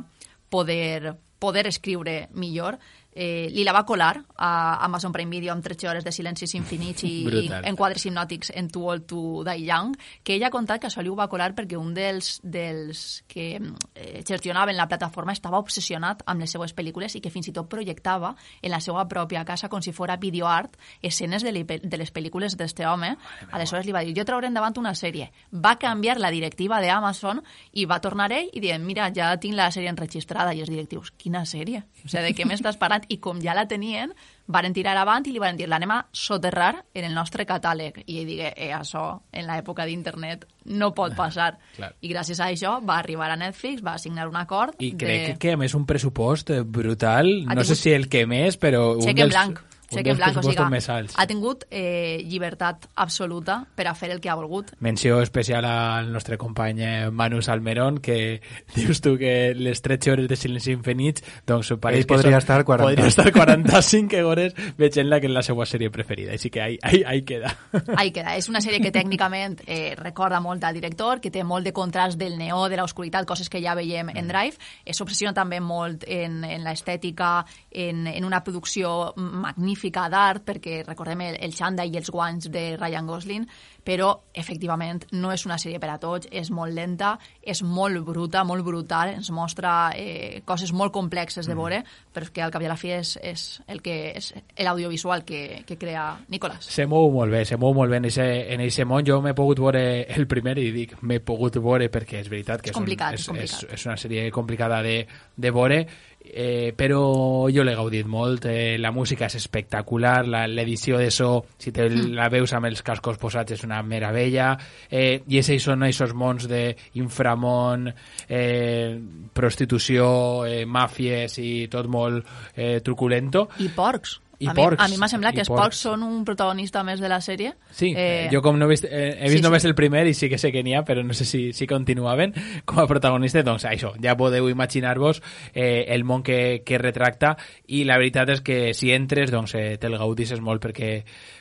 poder, poder escriure millor. Eh, li la va colar a Amazon Prime Video amb 13 hores de silencis infinits i, i enquadres hipnòtics en Too Old to Die Young, que ella ha contat que això li ho va colar perquè un dels, dels que eh, gestionaven la plataforma estava obsessionat amb les seues pel·lícules i que fins i tot projectava en la seva pròpia casa com si fora videoart escenes de, li, de les pel·lícules d'este home. Aleshores li va dir, jo trauré endavant una sèrie. Va canviar la directiva d'Amazon i va tornar ell i dient, mira, ja tinc la sèrie enregistrada i els directius, quina sèrie? O sigui, de què m'estàs parlant? I com ja la tenien, varen tirar avant i li van dir, l'anem a soterrar en el nostre catàleg. I ell digué, eh, això en l'època d'internet no pot passar. Clar. I gràcies a això va arribar a Netflix, va signar un acord I de... crec que a més un pressupost eh, brutal, no sé tingut- si el que més, però un Cheque en dels, blanc. Cheque en blanc, o sigui, més alts. ha tingut eh, llibertat absoluta per a fer el que ha volgut. Menció especial al nostre company eh, Manu Salmerón, que dius tu que les 13 hores de silenci infinits, doncs pareix Ell que podria són- estar 40. podria estar 45 hores veient-la que és la seva sèrie preferida, així que ahí, ahí, ahí queda. Ahí queda. És una sèrie que tècnicament eh, recorda molt al director, que té molt de contrast del neó, de l'oscuritat, coses que ja veiem en Drive. Es obsessiona també molt en, en l'estètica, en, en una producció magnífica d'art, perquè recordem el, el xanda i els guanys de Ryan Gosling, però efectivament no és una sèrie per a tots, és molt lenta, és molt bruta, molt brutal, ens mostra eh, coses molt complexes de veure, però és que al cap i a la fi és, és el que és l'audiovisual que, que crea Nicolás. Se mou molt bé, se mou molt bé en ese, en ese món. Jo m'he pogut veure el primer i dic m'he pogut veure perquè és veritat que És complicat, un, és complicat. és, és una sèrie complicada de, de veure, eh, però jo l'he gaudit molt. Eh, la música és espectacular, la- l'edició de so, si te Mm. la veus amb els cascos posats, és una meravella. Eh, I ese són aquests mons d'inframont, eh, prostitució, eh, màfies i tot molt eh, truculento. I porcs. I a mi, porcs, a mi m'ha semblat que els porcs. són un protagonista més de la sèrie. Sí, eh, jo com no he vist, eh, he vist sí, només sí. el primer i sí que sé que n'hi ha, però no sé si, si continuaven com a protagonista, doncs això, ja podeu imaginar-vos eh, el món que, que retracta i la veritat és que si entres doncs eh, te'l gaudisses molt perquè,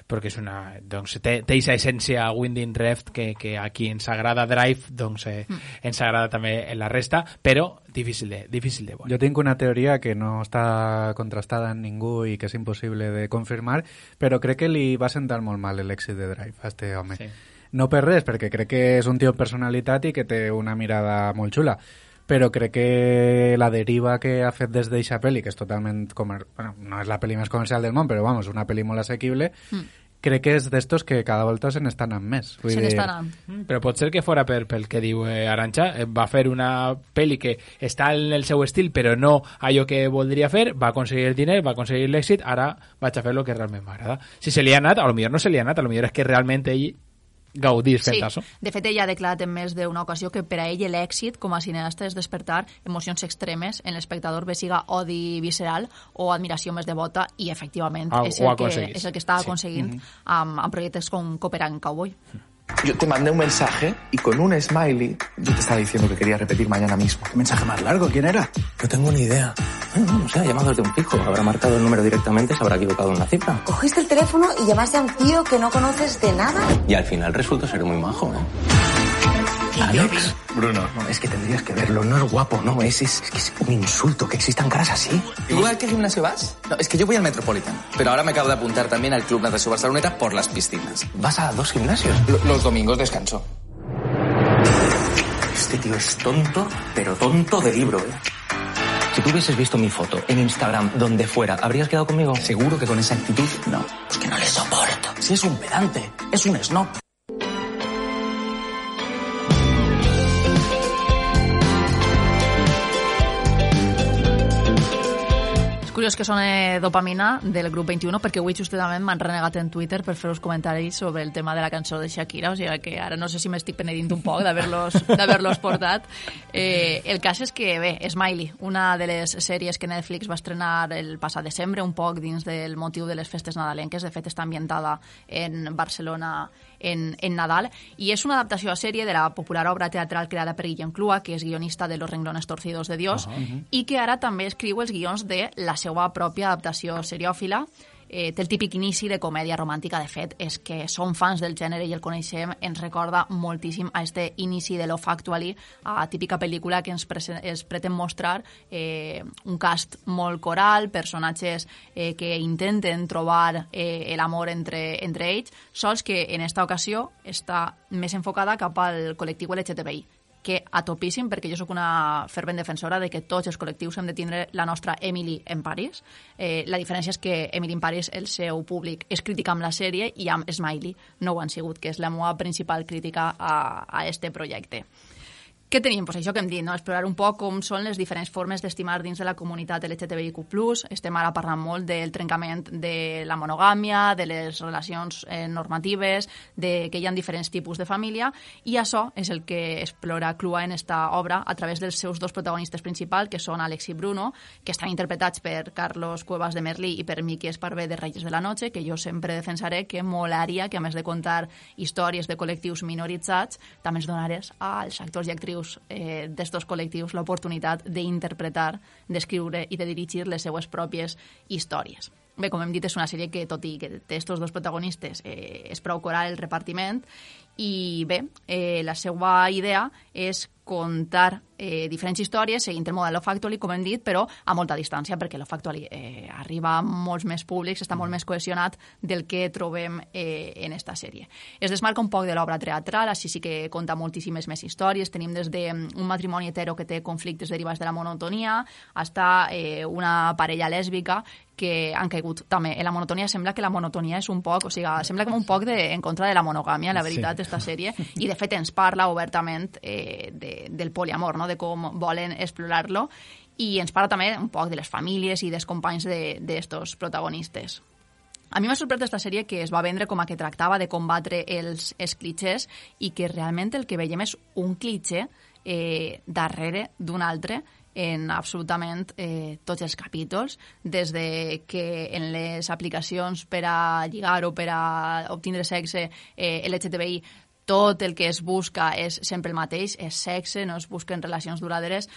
perquè és una, doncs, té, té aquesta essència Winding Reft que, que a qui ens agrada Drive doncs eh, Mm. ens agrada també en la resta, però difícil de, difícil de veure. Jo tinc una teoria que no està contrastada en ningú i que és impossible de confirmar, però crec que li va sentar molt mal l'èxit de Drive a este home. Sí. No per res, perquè crec que és un tio amb personalitat i que té una mirada molt xula però crec que la deriva que ha fet des d'eixa pel·li, que és totalment... Comer... Bueno, no és la pel·li més comercial del món, però vamos, una pel·li molt assequible, Mm. crec que és d'estos que cada volta se n'estan amb més. Vull Se n'estan amb. Mm, Però pot ser que fora per, pel que diu eh, Aranxa, eh, va fer una pel·li que està en el seu estil però no allò que voldria fer, va aconseguir el diner, va aconseguir l'èxit, ara vaig a fer el que realment m'agrada. Si se li ha anat, a lo millor no se li ha anat, a lo millor és que realment ell gaudís fent Sí, això. de fet ell ha declarat en més d'una ocasió que per a ell l'èxit com a cineasta és despertar emocions extremes en l'espectador, bé siga odi visceral o admiració més devota i efectivament Ah, és, el que, és el que està Sí. aconseguint Mhm. amb, amb projectes com Cooperant Cowboy. Yo te mandé un mensaje y con un smiley yo te estaba diciendo que quería repetir mañana mismo. ¿Qué mensaje más largo? ¿Quién era? No tengo ni idea. No, no, no sé, ha llamado desde un fijo. Habrá marcado el número directamente, se habrá equivocado en la cifra. Cogiste el teléfono y llamaste a un tío que no conoces de nada. Y al final resultó ser muy majo, ¿eh? Alex. Bruno. No, es que tendrías que verlo. No es guapo, no. Es, es, es que es un insulto que existan caras así. ¿Tú a qué gimnasio vas? No, es que yo voy al Metropolitan. Pero ahora me acabo de apuntar también al Club Natació Barceloneta por las piscinas. ¿Vas a dos gimnasios? Lo- los domingos descanso. Este tío es tonto, pero tonto de libro, ¿eh? Si tú hubieses visto mi foto en Instagram, donde fuera, ¿habrías quedado conmigo? Seguro que con esa actitud, no. Pues que no le soporto. Si es un pedante, es un snob. Curiós que sona dopamina del grup 21 perquè avui justament m'han renegat en Twitter per fer uns comentaris sobre el tema de la cançó de Shakira, o sigui que ara no sé si m'estic penedint un poc d'haver-los portat. Eh, el cas és que, bé, Smiley, una de les sèries que Netflix va estrenar el passat desembre, un poc dins del motiu de les festes nadalenques, de fet està ambientada en Barcelona en, en Nadal, i és una adaptació a sèrie de la popular obra teatral creada per Guillem Clua, que és guionista de Los renglones torcidos de Dios, i que ara també escriu els guions de la seva pròpia adaptació seriòfila. Eh, té el típic inici de comèdia romàntica, de fet, és que som fans del gènere i el coneixem, ens recorda moltíssim a este inici de Love Actually, a típica pel·lícula que ens, ens pretén mostrar eh, un cast molt coral, personatges eh, que intenten trobar eh, l'amor entre, entre ells, sols que en esta ocasió està més enfocada cap al col·lectiu LGTBI que a topíssim, perquè jo sóc una fervent defensora de que tots els col·lectius hem de tindre la nostra Emily en Paris. Eh, la diferència és que Emily en Paris, el seu públic, és crítica amb la sèrie i amb Smiley no ho han sigut, que és la meva principal crítica a, a este projecte. Què tenim? Pues això que hem dit, no? explorar un poc com són les diferents formes d'estimar dins de la comunitat LGTBIQ+. Estem ara parlant molt del trencament de la monogàmia, de les relacions eh, normatives, de que hi ha diferents tipus de família, i això és el que explora Clua en esta obra a través dels seus dos protagonistes principals, que són Alex i Bruno, que estan interpretats per Carlos Cuevas de Merlí i per Miqui Esparvé de Reyes de la Noche, que jo sempre defensaré que molaria que, a més de contar històries de col·lectius minoritzats, també ens donarés als actors i actrius eh, d'estos col·lectius l'oportunitat d'interpretar, d'escriure i de dirigir les seues pròpies històries. Bé, com hem dit, és una sèrie que, tot i que té estos dos protagonistes, eh, és prou coral el repartiment i bé, eh, la seva idea és contar eh, diferents històries seguint el model Love Actually, com hem dit, però a molta distància, perquè Love Actually eh, arriba a molts més públics, està molt més cohesionat del que trobem eh, en esta sèrie. Es desmarca un poc de l'obra teatral, així sí que conta moltíssimes més històries. Tenim des de mm, un matrimoni hetero que té conflictes derivats de la monotonia, hasta eh, una parella lèsbica que han caigut també en la monotonia. Sembla que la monotonia és un poc, o sigui, sembla com un poc de, en contra de la monogàmia, la veritat, Sí. esta sèrie, i de fet ens parla obertament eh, de, del poliamor, no? de com volen explorar-lo, i ens parla també un poc de les famílies i dels companys d'estos de, protagonistes. A mi m'ha sorprès aquesta sèrie que es va vendre com a que tractava de combatre els, els clichés i que realment el que veiem és un cliché eh, darrere d'un altre en absolutament eh, tots els capítols, des de que en les aplicacions per a lligar o per a obtindre sexe eh, LGTBI tot el que es busca és sempre el mateix, és sexe, no es busquen relacions duraderes.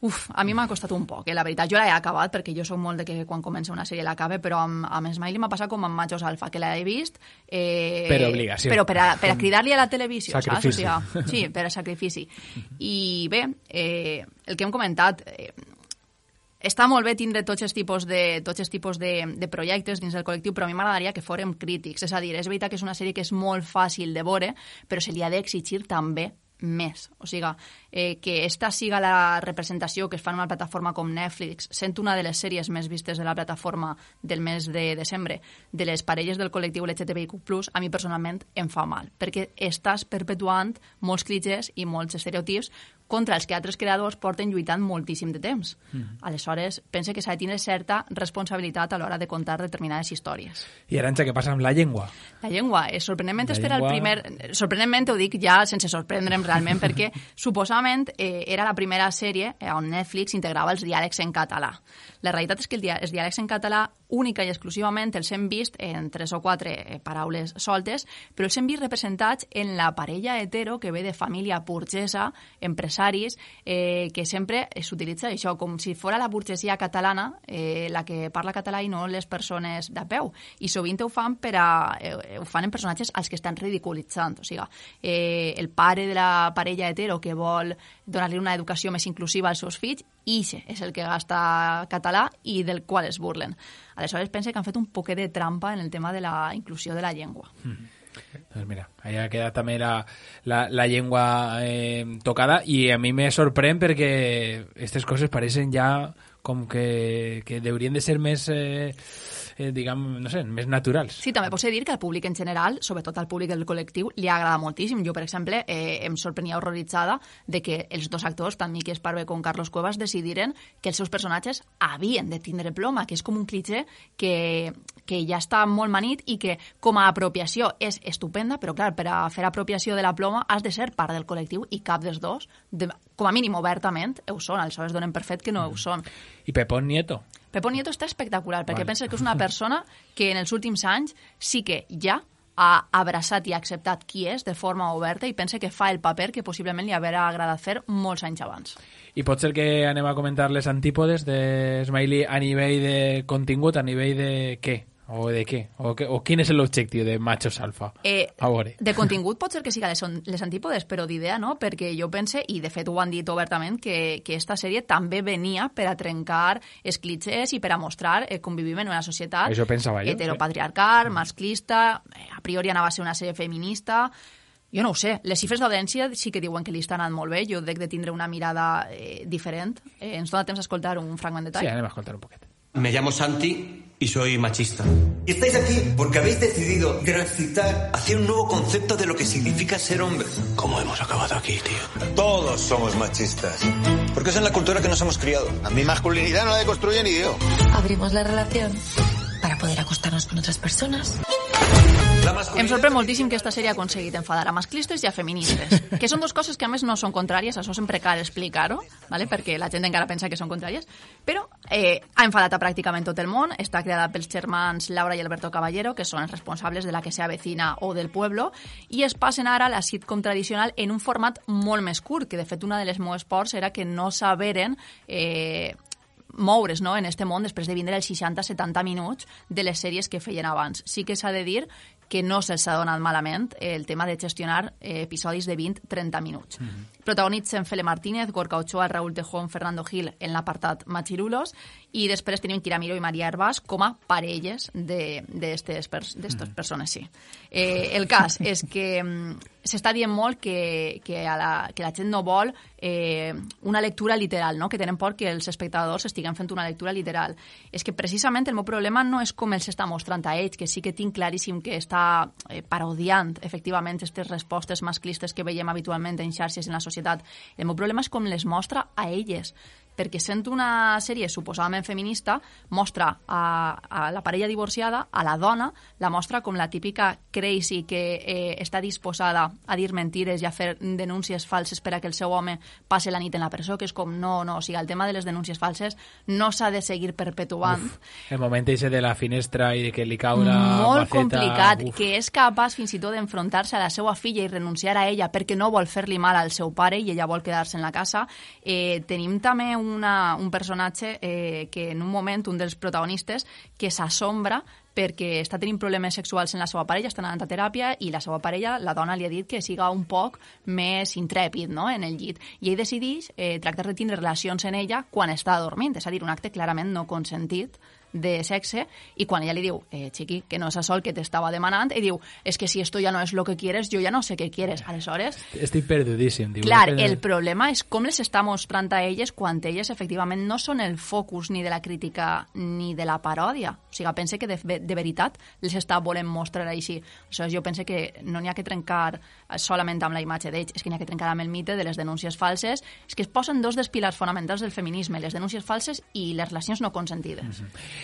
Uf, a mi m'ha costat un poc, eh, la veritat. Jo l'he acabat perquè jo sóc molt de que quan comença una sèrie l'acabe, però amb, amb Smiley m'ha passat com amb Machos Alfa, que l'he vist... Eh, Per obligació. Però per a, per a cridar-li a la televisió, Sacrifici. saps? O sigui, sí, per a sacrifici. I bé, eh, el que hem comentat... Eh, està molt bé tindre tots els tipus de, tots els tipus de, de projectes dins del col·lectiu, però a mi m'agradaria que fórem crítics. És a dir, és veritat que és una sèrie que és molt fàcil de veure, però se li ha d'exigir també més. O sigui, eh, que esta siga la representació que es fa en una plataforma com Netflix, sent una de les sèries més vistes de la plataforma del mes de desembre, de les parelles del col·lectiu LGTBIQ+, a mi personalment em fa mal, perquè estàs perpetuant molts clitxers i molts estereotips contra els que altres creadors porten lluitant moltíssim de temps. Mm. Aleshores, pense que s'ha de tenir certa responsabilitat a l'hora de contar determinades històries. I Aranxa, què passa amb la llengua? La llengua, és sorprenentment La llengua- el primer... Sorprenentment ho dic ja sense sorprendre'm realment, perquè suposadament eh, era la primera sèrie eh, on Netflix integrava els diàlegs en català. La realitat és que el dia, els diàlegs en català única i exclusivament els hem vist en tres o quatre eh, paraules soltes, però els hem vist representats en la parella hetero que ve de família burgesa, empresaris, eh, que sempre s'utilitza això com si fora la burgesia catalana eh, la que parla català i no les persones de peu. I sovint ho fan, per a, eh, ho fan en personatges als que estan ridiculitzant. O sigui, eh, el pare de la parella hetero que vol donar-li una educació més inclusiva als seus fills, ixe és el que gasta català i del qual es burlen. Aleshores, pense que han fet un poquet de trampa en el tema de la inclusió de la llengua. Doncs mira, allà queda també la, la, la eh, tocada i a mi me sorprèn perquè aquestes coses pareixen ja com que, que de ser més, eh, eh, diguem, no sé, més naturals. Sí, també pots dir que al públic en general, sobretot al públic del col·lectiu, li agrada moltíssim. Jo, per exemple, eh, em sorprenia horroritzada de que els dos actors, tant Miqui Esparve com Carlos Cuevas, decidiren que els seus personatges havien de tindre ploma, que és com un clitxer que, que ja està molt manit i que com a apropiació és estupenda, però clar, per a fer apropiació de la ploma has de ser part del col·lectiu i cap dels dos, de, com a mínim obertament, ho són. Aleshores donen per fet que no ho són. I Pepón Nieto? Pepo Nieto està espectacular, perquè Vale. pensa que és una persona que en els últims anys sí que ja ha abraçat i ha acceptat qui és de forma oberta i pensa que fa el paper que possiblement li haurà agradat fer molts anys abans. I pot ser que anem a comentar les antípodes de Smiley a nivell de contingut, a nivell de què? O de què? O, que, o quin és l'objectiu de Machos Alfa? Eh, A veure. de contingut pot ser que siga les, les antípodes, però d'idea no, perquè jo pense, i de fet ho han dit obertament, que, que esta sèrie també venia per a trencar els clitxers i per a mostrar eh, com vivim en una societat Això pensava jo, heteropatriarcal, masclista, eh, a priori anava a ser una sèrie feminista, jo no ho sé, les xifres d'audiència sí que diuen que li està anant molt bé, jo dec de tindre una mirada eh, diferent. Eh, ens dona temps a escoltar un fragment de tall? Sí, anem a escoltar un poquet. Me llamo Santi y soy machista. Y estáis aquí porque habéis decidido transitar hacia un nuevo concepto de lo que significa ser hombre. ¿Cómo hemos acabado aquí, tío? Todos somos machistas. Porque es en la cultura que nos hemos criado. A mi masculinidad no la deconstruye ni yo. Abrimos la relación para poder acostarnos con otras personas. Em sorprèn moltíssim que esta sèrie ha aconseguit enfadar a masclistes i a feministes, que són dues coses que a més no són contràries, això sempre cal explicar-ho, ¿vale? perquè la gent encara pensa que són contràries, però eh, ha enfadat a pràcticament tot el món, està creada pels germans Laura i Alberto Caballero, que són els responsables de la que sea vecina o del pueblo, i es passen ara la sitcom tradicional en un format molt més curt, que de fet una de les meves pors era que no saberen eh, moure's no, en este món després de vindre els 60-70 minuts de les sèries que feien abans. Sí que s'ha de dir que no se'ls ha donat malament el tema de gestionar eh, episodis de 20-30 minuts. Mm -hmm. Protagonitzen Fele Martínez, Gorka Ochoa, Raúl Tejón, Fernando Gil en l'apartat Machirulos i després tenim Kira Miró i Maria Herbàs com a parelles d'estes pers mm -hmm. persones, sí. Eh, el cas és que mm, s'està dient molt que, que, a la, que la gent no vol eh, una lectura literal, no? que tenen por que els espectadors estiguen fent una lectura literal. És que precisament el meu problema no és com els està mostrant a ells, que sí que tinc claríssim que està eh, parodiant efectivament aquestes respostes masclistes que veiem habitualment en xarxes en la societat. El meu problema és com les mostra a elles perquè sent una sèrie suposadament feminista, mostra a, a la parella divorciada, a la dona, la mostra com la típica crazy que eh, està disposada a dir mentides i a fer denúncies falses per a que el seu home passe la nit en la presó, que és com, no, no, o sigui, el tema de les denúncies falses no s'ha de seguir perpetuant. Uf, el moment ese de la finestra i de que li cau la Molt maceta, complicat, uf. que és capaç fins i tot d'enfrontar-se a la seva filla i renunciar a ella perquè no vol fer-li mal al seu pare i ella vol quedar-se en la casa. Eh, tenim també una, un personatge eh, que en un moment, un dels protagonistes, que s'assombra perquè està tenint problemes sexuals en la seva parella, està anant a teràpia i la seva parella, la dona, li ha dit que siga un poc més intrèpid no? en el llit. I ell decideix eh, tractar de tindre relacions en ella quan està dormint, és a dir, un acte clarament no consentit de sexe i quan ella li diu, eh, xiqui, que no és això el que t'estava demanant, i diu, és es que si esto ya no es lo que quieres, yo ya no sé qué quieres. Aleshores, Estic perdudíssim. Diu, Clar, el problema és com les està mostrant a elles quan elles efectivament no són el focus ni de la crítica ni de la paròdia. O sigui, pense que de, de veritat les està volent mostrar així. Aleshores, jo pense que no n'hi ha que trencar solament amb la imatge d'ells, és que n'hi ha que trencar amb el mite de les denúncies falses. És que es posen dos dels pilars fonamentals del feminisme, les denúncies falses i les relacions no consentides.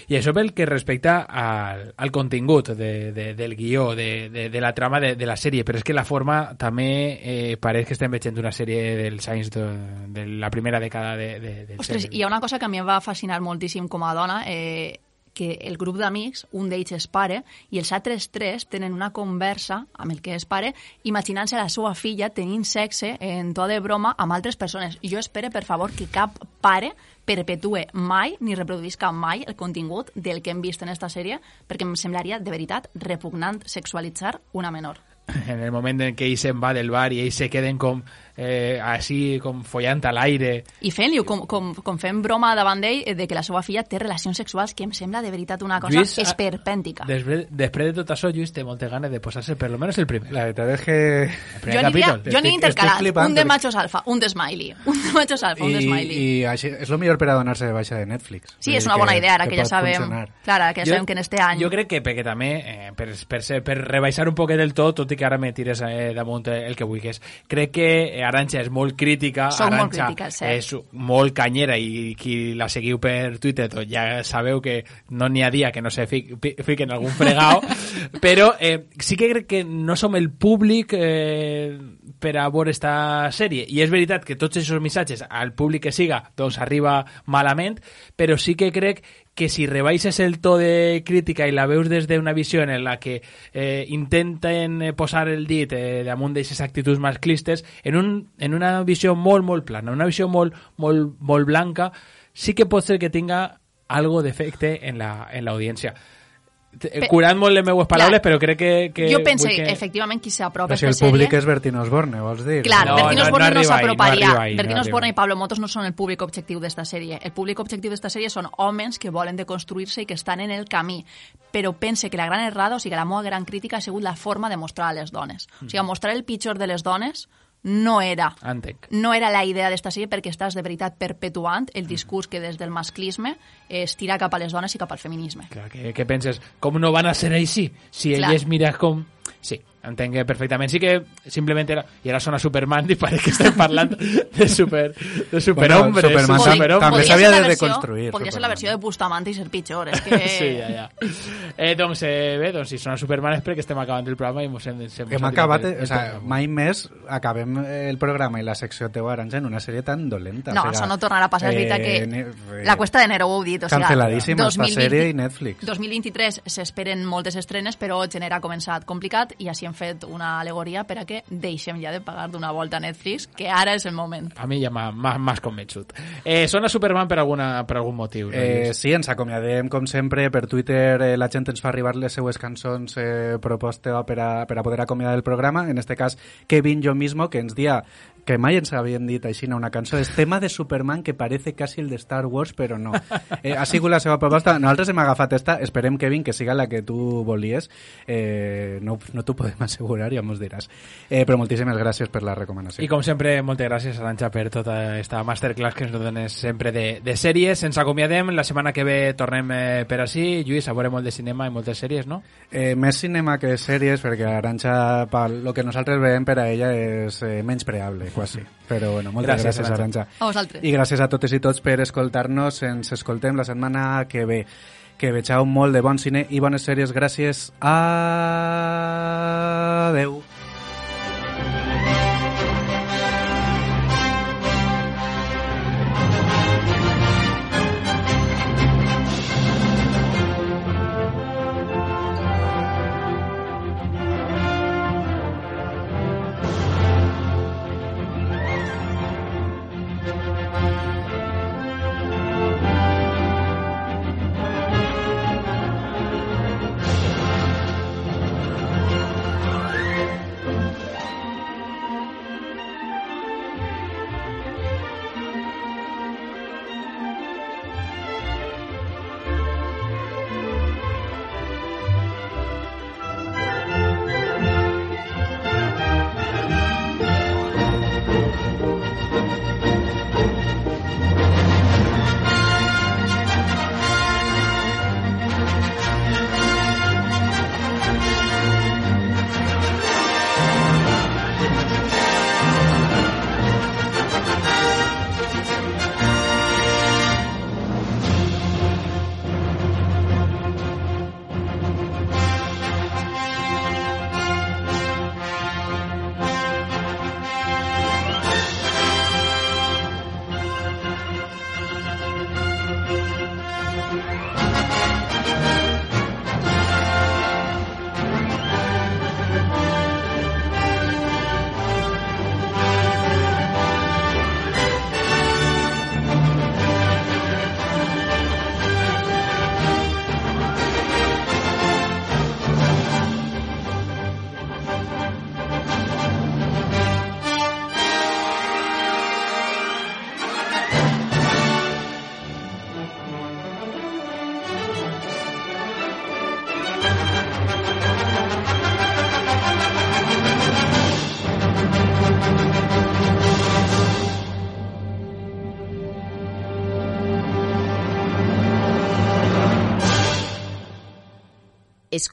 I això pel que respecta al, al contingut de, de, del guió, de, de, de la trama de, de la sèrie, però és que la forma també eh, pareix que estem veient una sèrie dels anys de, de la primera dècada de, de, del Ostres, segle. hi ha una cosa que a mi em va fascinar moltíssim com a dona, eh, que el grup d'amics, un d'ells és pare, i els altres tres tenen una conversa amb el que és pare, imaginant-se la seva filla tenint sexe en to de broma amb altres persones. Jo espero, per favor, que cap pare perpetue mai ni reproduïsca mai el contingut del que hem vist en esta sèrie, perquè em semblaria, de veritat, repugnant sexualitzar una menor. En el moment en què ell se'n va del bar i ells se queden com eh, així, com follant a l'aire. I fent-li, com, com, com fent broma davant d'ell eh, de que la seva filla té relacions sexuals, que em sembla de veritat una cosa Lluís, ah, esperpèntica. Després, després de tot això, Lluís té moltes ganes de posar-se per lo menos el primer. La veritat és que... Jo aniria, capítol. jo aniria intercalat, flipant un de machos alfa, un de smiley, un de machos alfa, un de I, smiley. i així, és el millor per a donar-se de baixa de Netflix. Sí, és una bona idea, ara que ja pot sabem, funcionar. clar, ara que ja sabem que en este any... Jo crec que perquè també, eh, per, per, ser, per rebaixar un poquet del tot, tot i que ara me tires eh, damunt el que vulguis, crec que eh, Aranxa és molt crítica, Soc molt Arantxa crítica, és molt canyera i qui la seguiu per Twitter doncs ja sabeu que no n'hi ha dia que no se fiquen algun fregao, però eh, sí que crec que no som el públic eh, per a veure esta sèrie. I és veritat que tots aquests missatges al públic que siga doncs arriba malament, però sí que crec que si rebaixes el to de crítica i la veus des d'una visió en la que eh, intenten eh, posar el dit eh, damunt d'aquestes actituds masclistes, en, un, en una visió molt, molt plana, una visió molt, molt, molt blanca, sí que pot ser que tinga algo d'efecte en la- en. La, Pe- curant molt les meues paraules, però crec que... que jo pense, que... efectivament, qui s'apropa Però si el esta públic sèrie... és Bertín Osborne, vols dir? Clar, No, Bertín no, no Osborne no, no s'aproparia. arriba ahí, Bertín no Osborne i Pablo Motos no són el públic objectiu d'esta sèrie. El públic objectiu d'esta sèrie són homes que volen deconstruir-se i que estan en el camí. Però pense que la gran errada, o sigui, la meva gran crítica ha sigut la forma de mostrar a les dones. O sigui, mostrar el pitjor de les dones no era Entenc. no era la idea d'esta sèrie perquè estàs de veritat perpetuant el discurs que des del masclisme es tira cap a les dones i cap al feminisme. Clar, que, que penses, com no van a ser així? Si Clar. elles mira com... Sí, entenc que perfectament. Sí que simplement era... I ara sona Superman i parece que estem parlant de, super, de superhombres. Bueno, Superman super- tam- superhombres. també s'havia de deconstruir, Podria ser la versió de Bustamante i ser pitjor. És que... Sí, ja, ja. Eh, doncs, eh, bé, doncs si sona Superman és perquè estem acabant el programa i mos hem, hem, Hem acabat, eh, o sea, mai més acabem el programa i la secció teva Aranja en una sèrie tan dolenta. No, o sea, això no tornarà a passar, és veritat que ne- la Cuesta de Nero ho heu dit. O Canceladíssima esta sèrie i Netflix. 2023 s'esperen moltes estrenes, però gener ha començat complicat i així hem fet una alegoria per a que deixem ja de pagar d'una volta a Netflix, que ara és el moment. A mi ja m'ha m'ha- m'has convençut. Eh, sona Superman per, alguna, per algun motiu. no, Eh, sí, ens acomiadem, com sempre, per Twitter eh, la gent ens fa arribar les seues cançons eh, proposta per a, per a poder acomiadar el programa, en este cas Kevin Jo Mismo, que ens dia que mai ens havien dit així una cançó, és tema de Superman que parece quasi el de Star Wars, però no. Eh, ha sigut la seva proposta. Nosaltres hem agafat esta, esperem, Kevin, que siga la que tu volies. Eh, no no t'ho podem assegurar, ja mos diràs. Eh, però moltíssimes gràcies per la recomanació. I com sempre, moltes gràcies, Aranxa, per tota aquesta masterclass que ens dones sempre de, de sèries. Ens acomiadem, la setmana que ve tornem eh, per així. Lluís, a veure molt de cinema i moltes sèries, no? Eh, més cinema que sèries, perquè Aranxa, pel lo que nosaltres veiem per a ella és eh, menys preable, quasi. Però bueno, moltes Gràcies, gràcies, Arantxa. Aranxa. A vosaltres. I gràcies a totes i tots per escoltar-nos. Ens escoltem la setmana que ve. Que vegeu molt de bon cine i bones sèries. Gràcies. Adeu.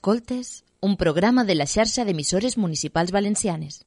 Escoltes, un programa de la xarxa d'emissores municipals valencianes.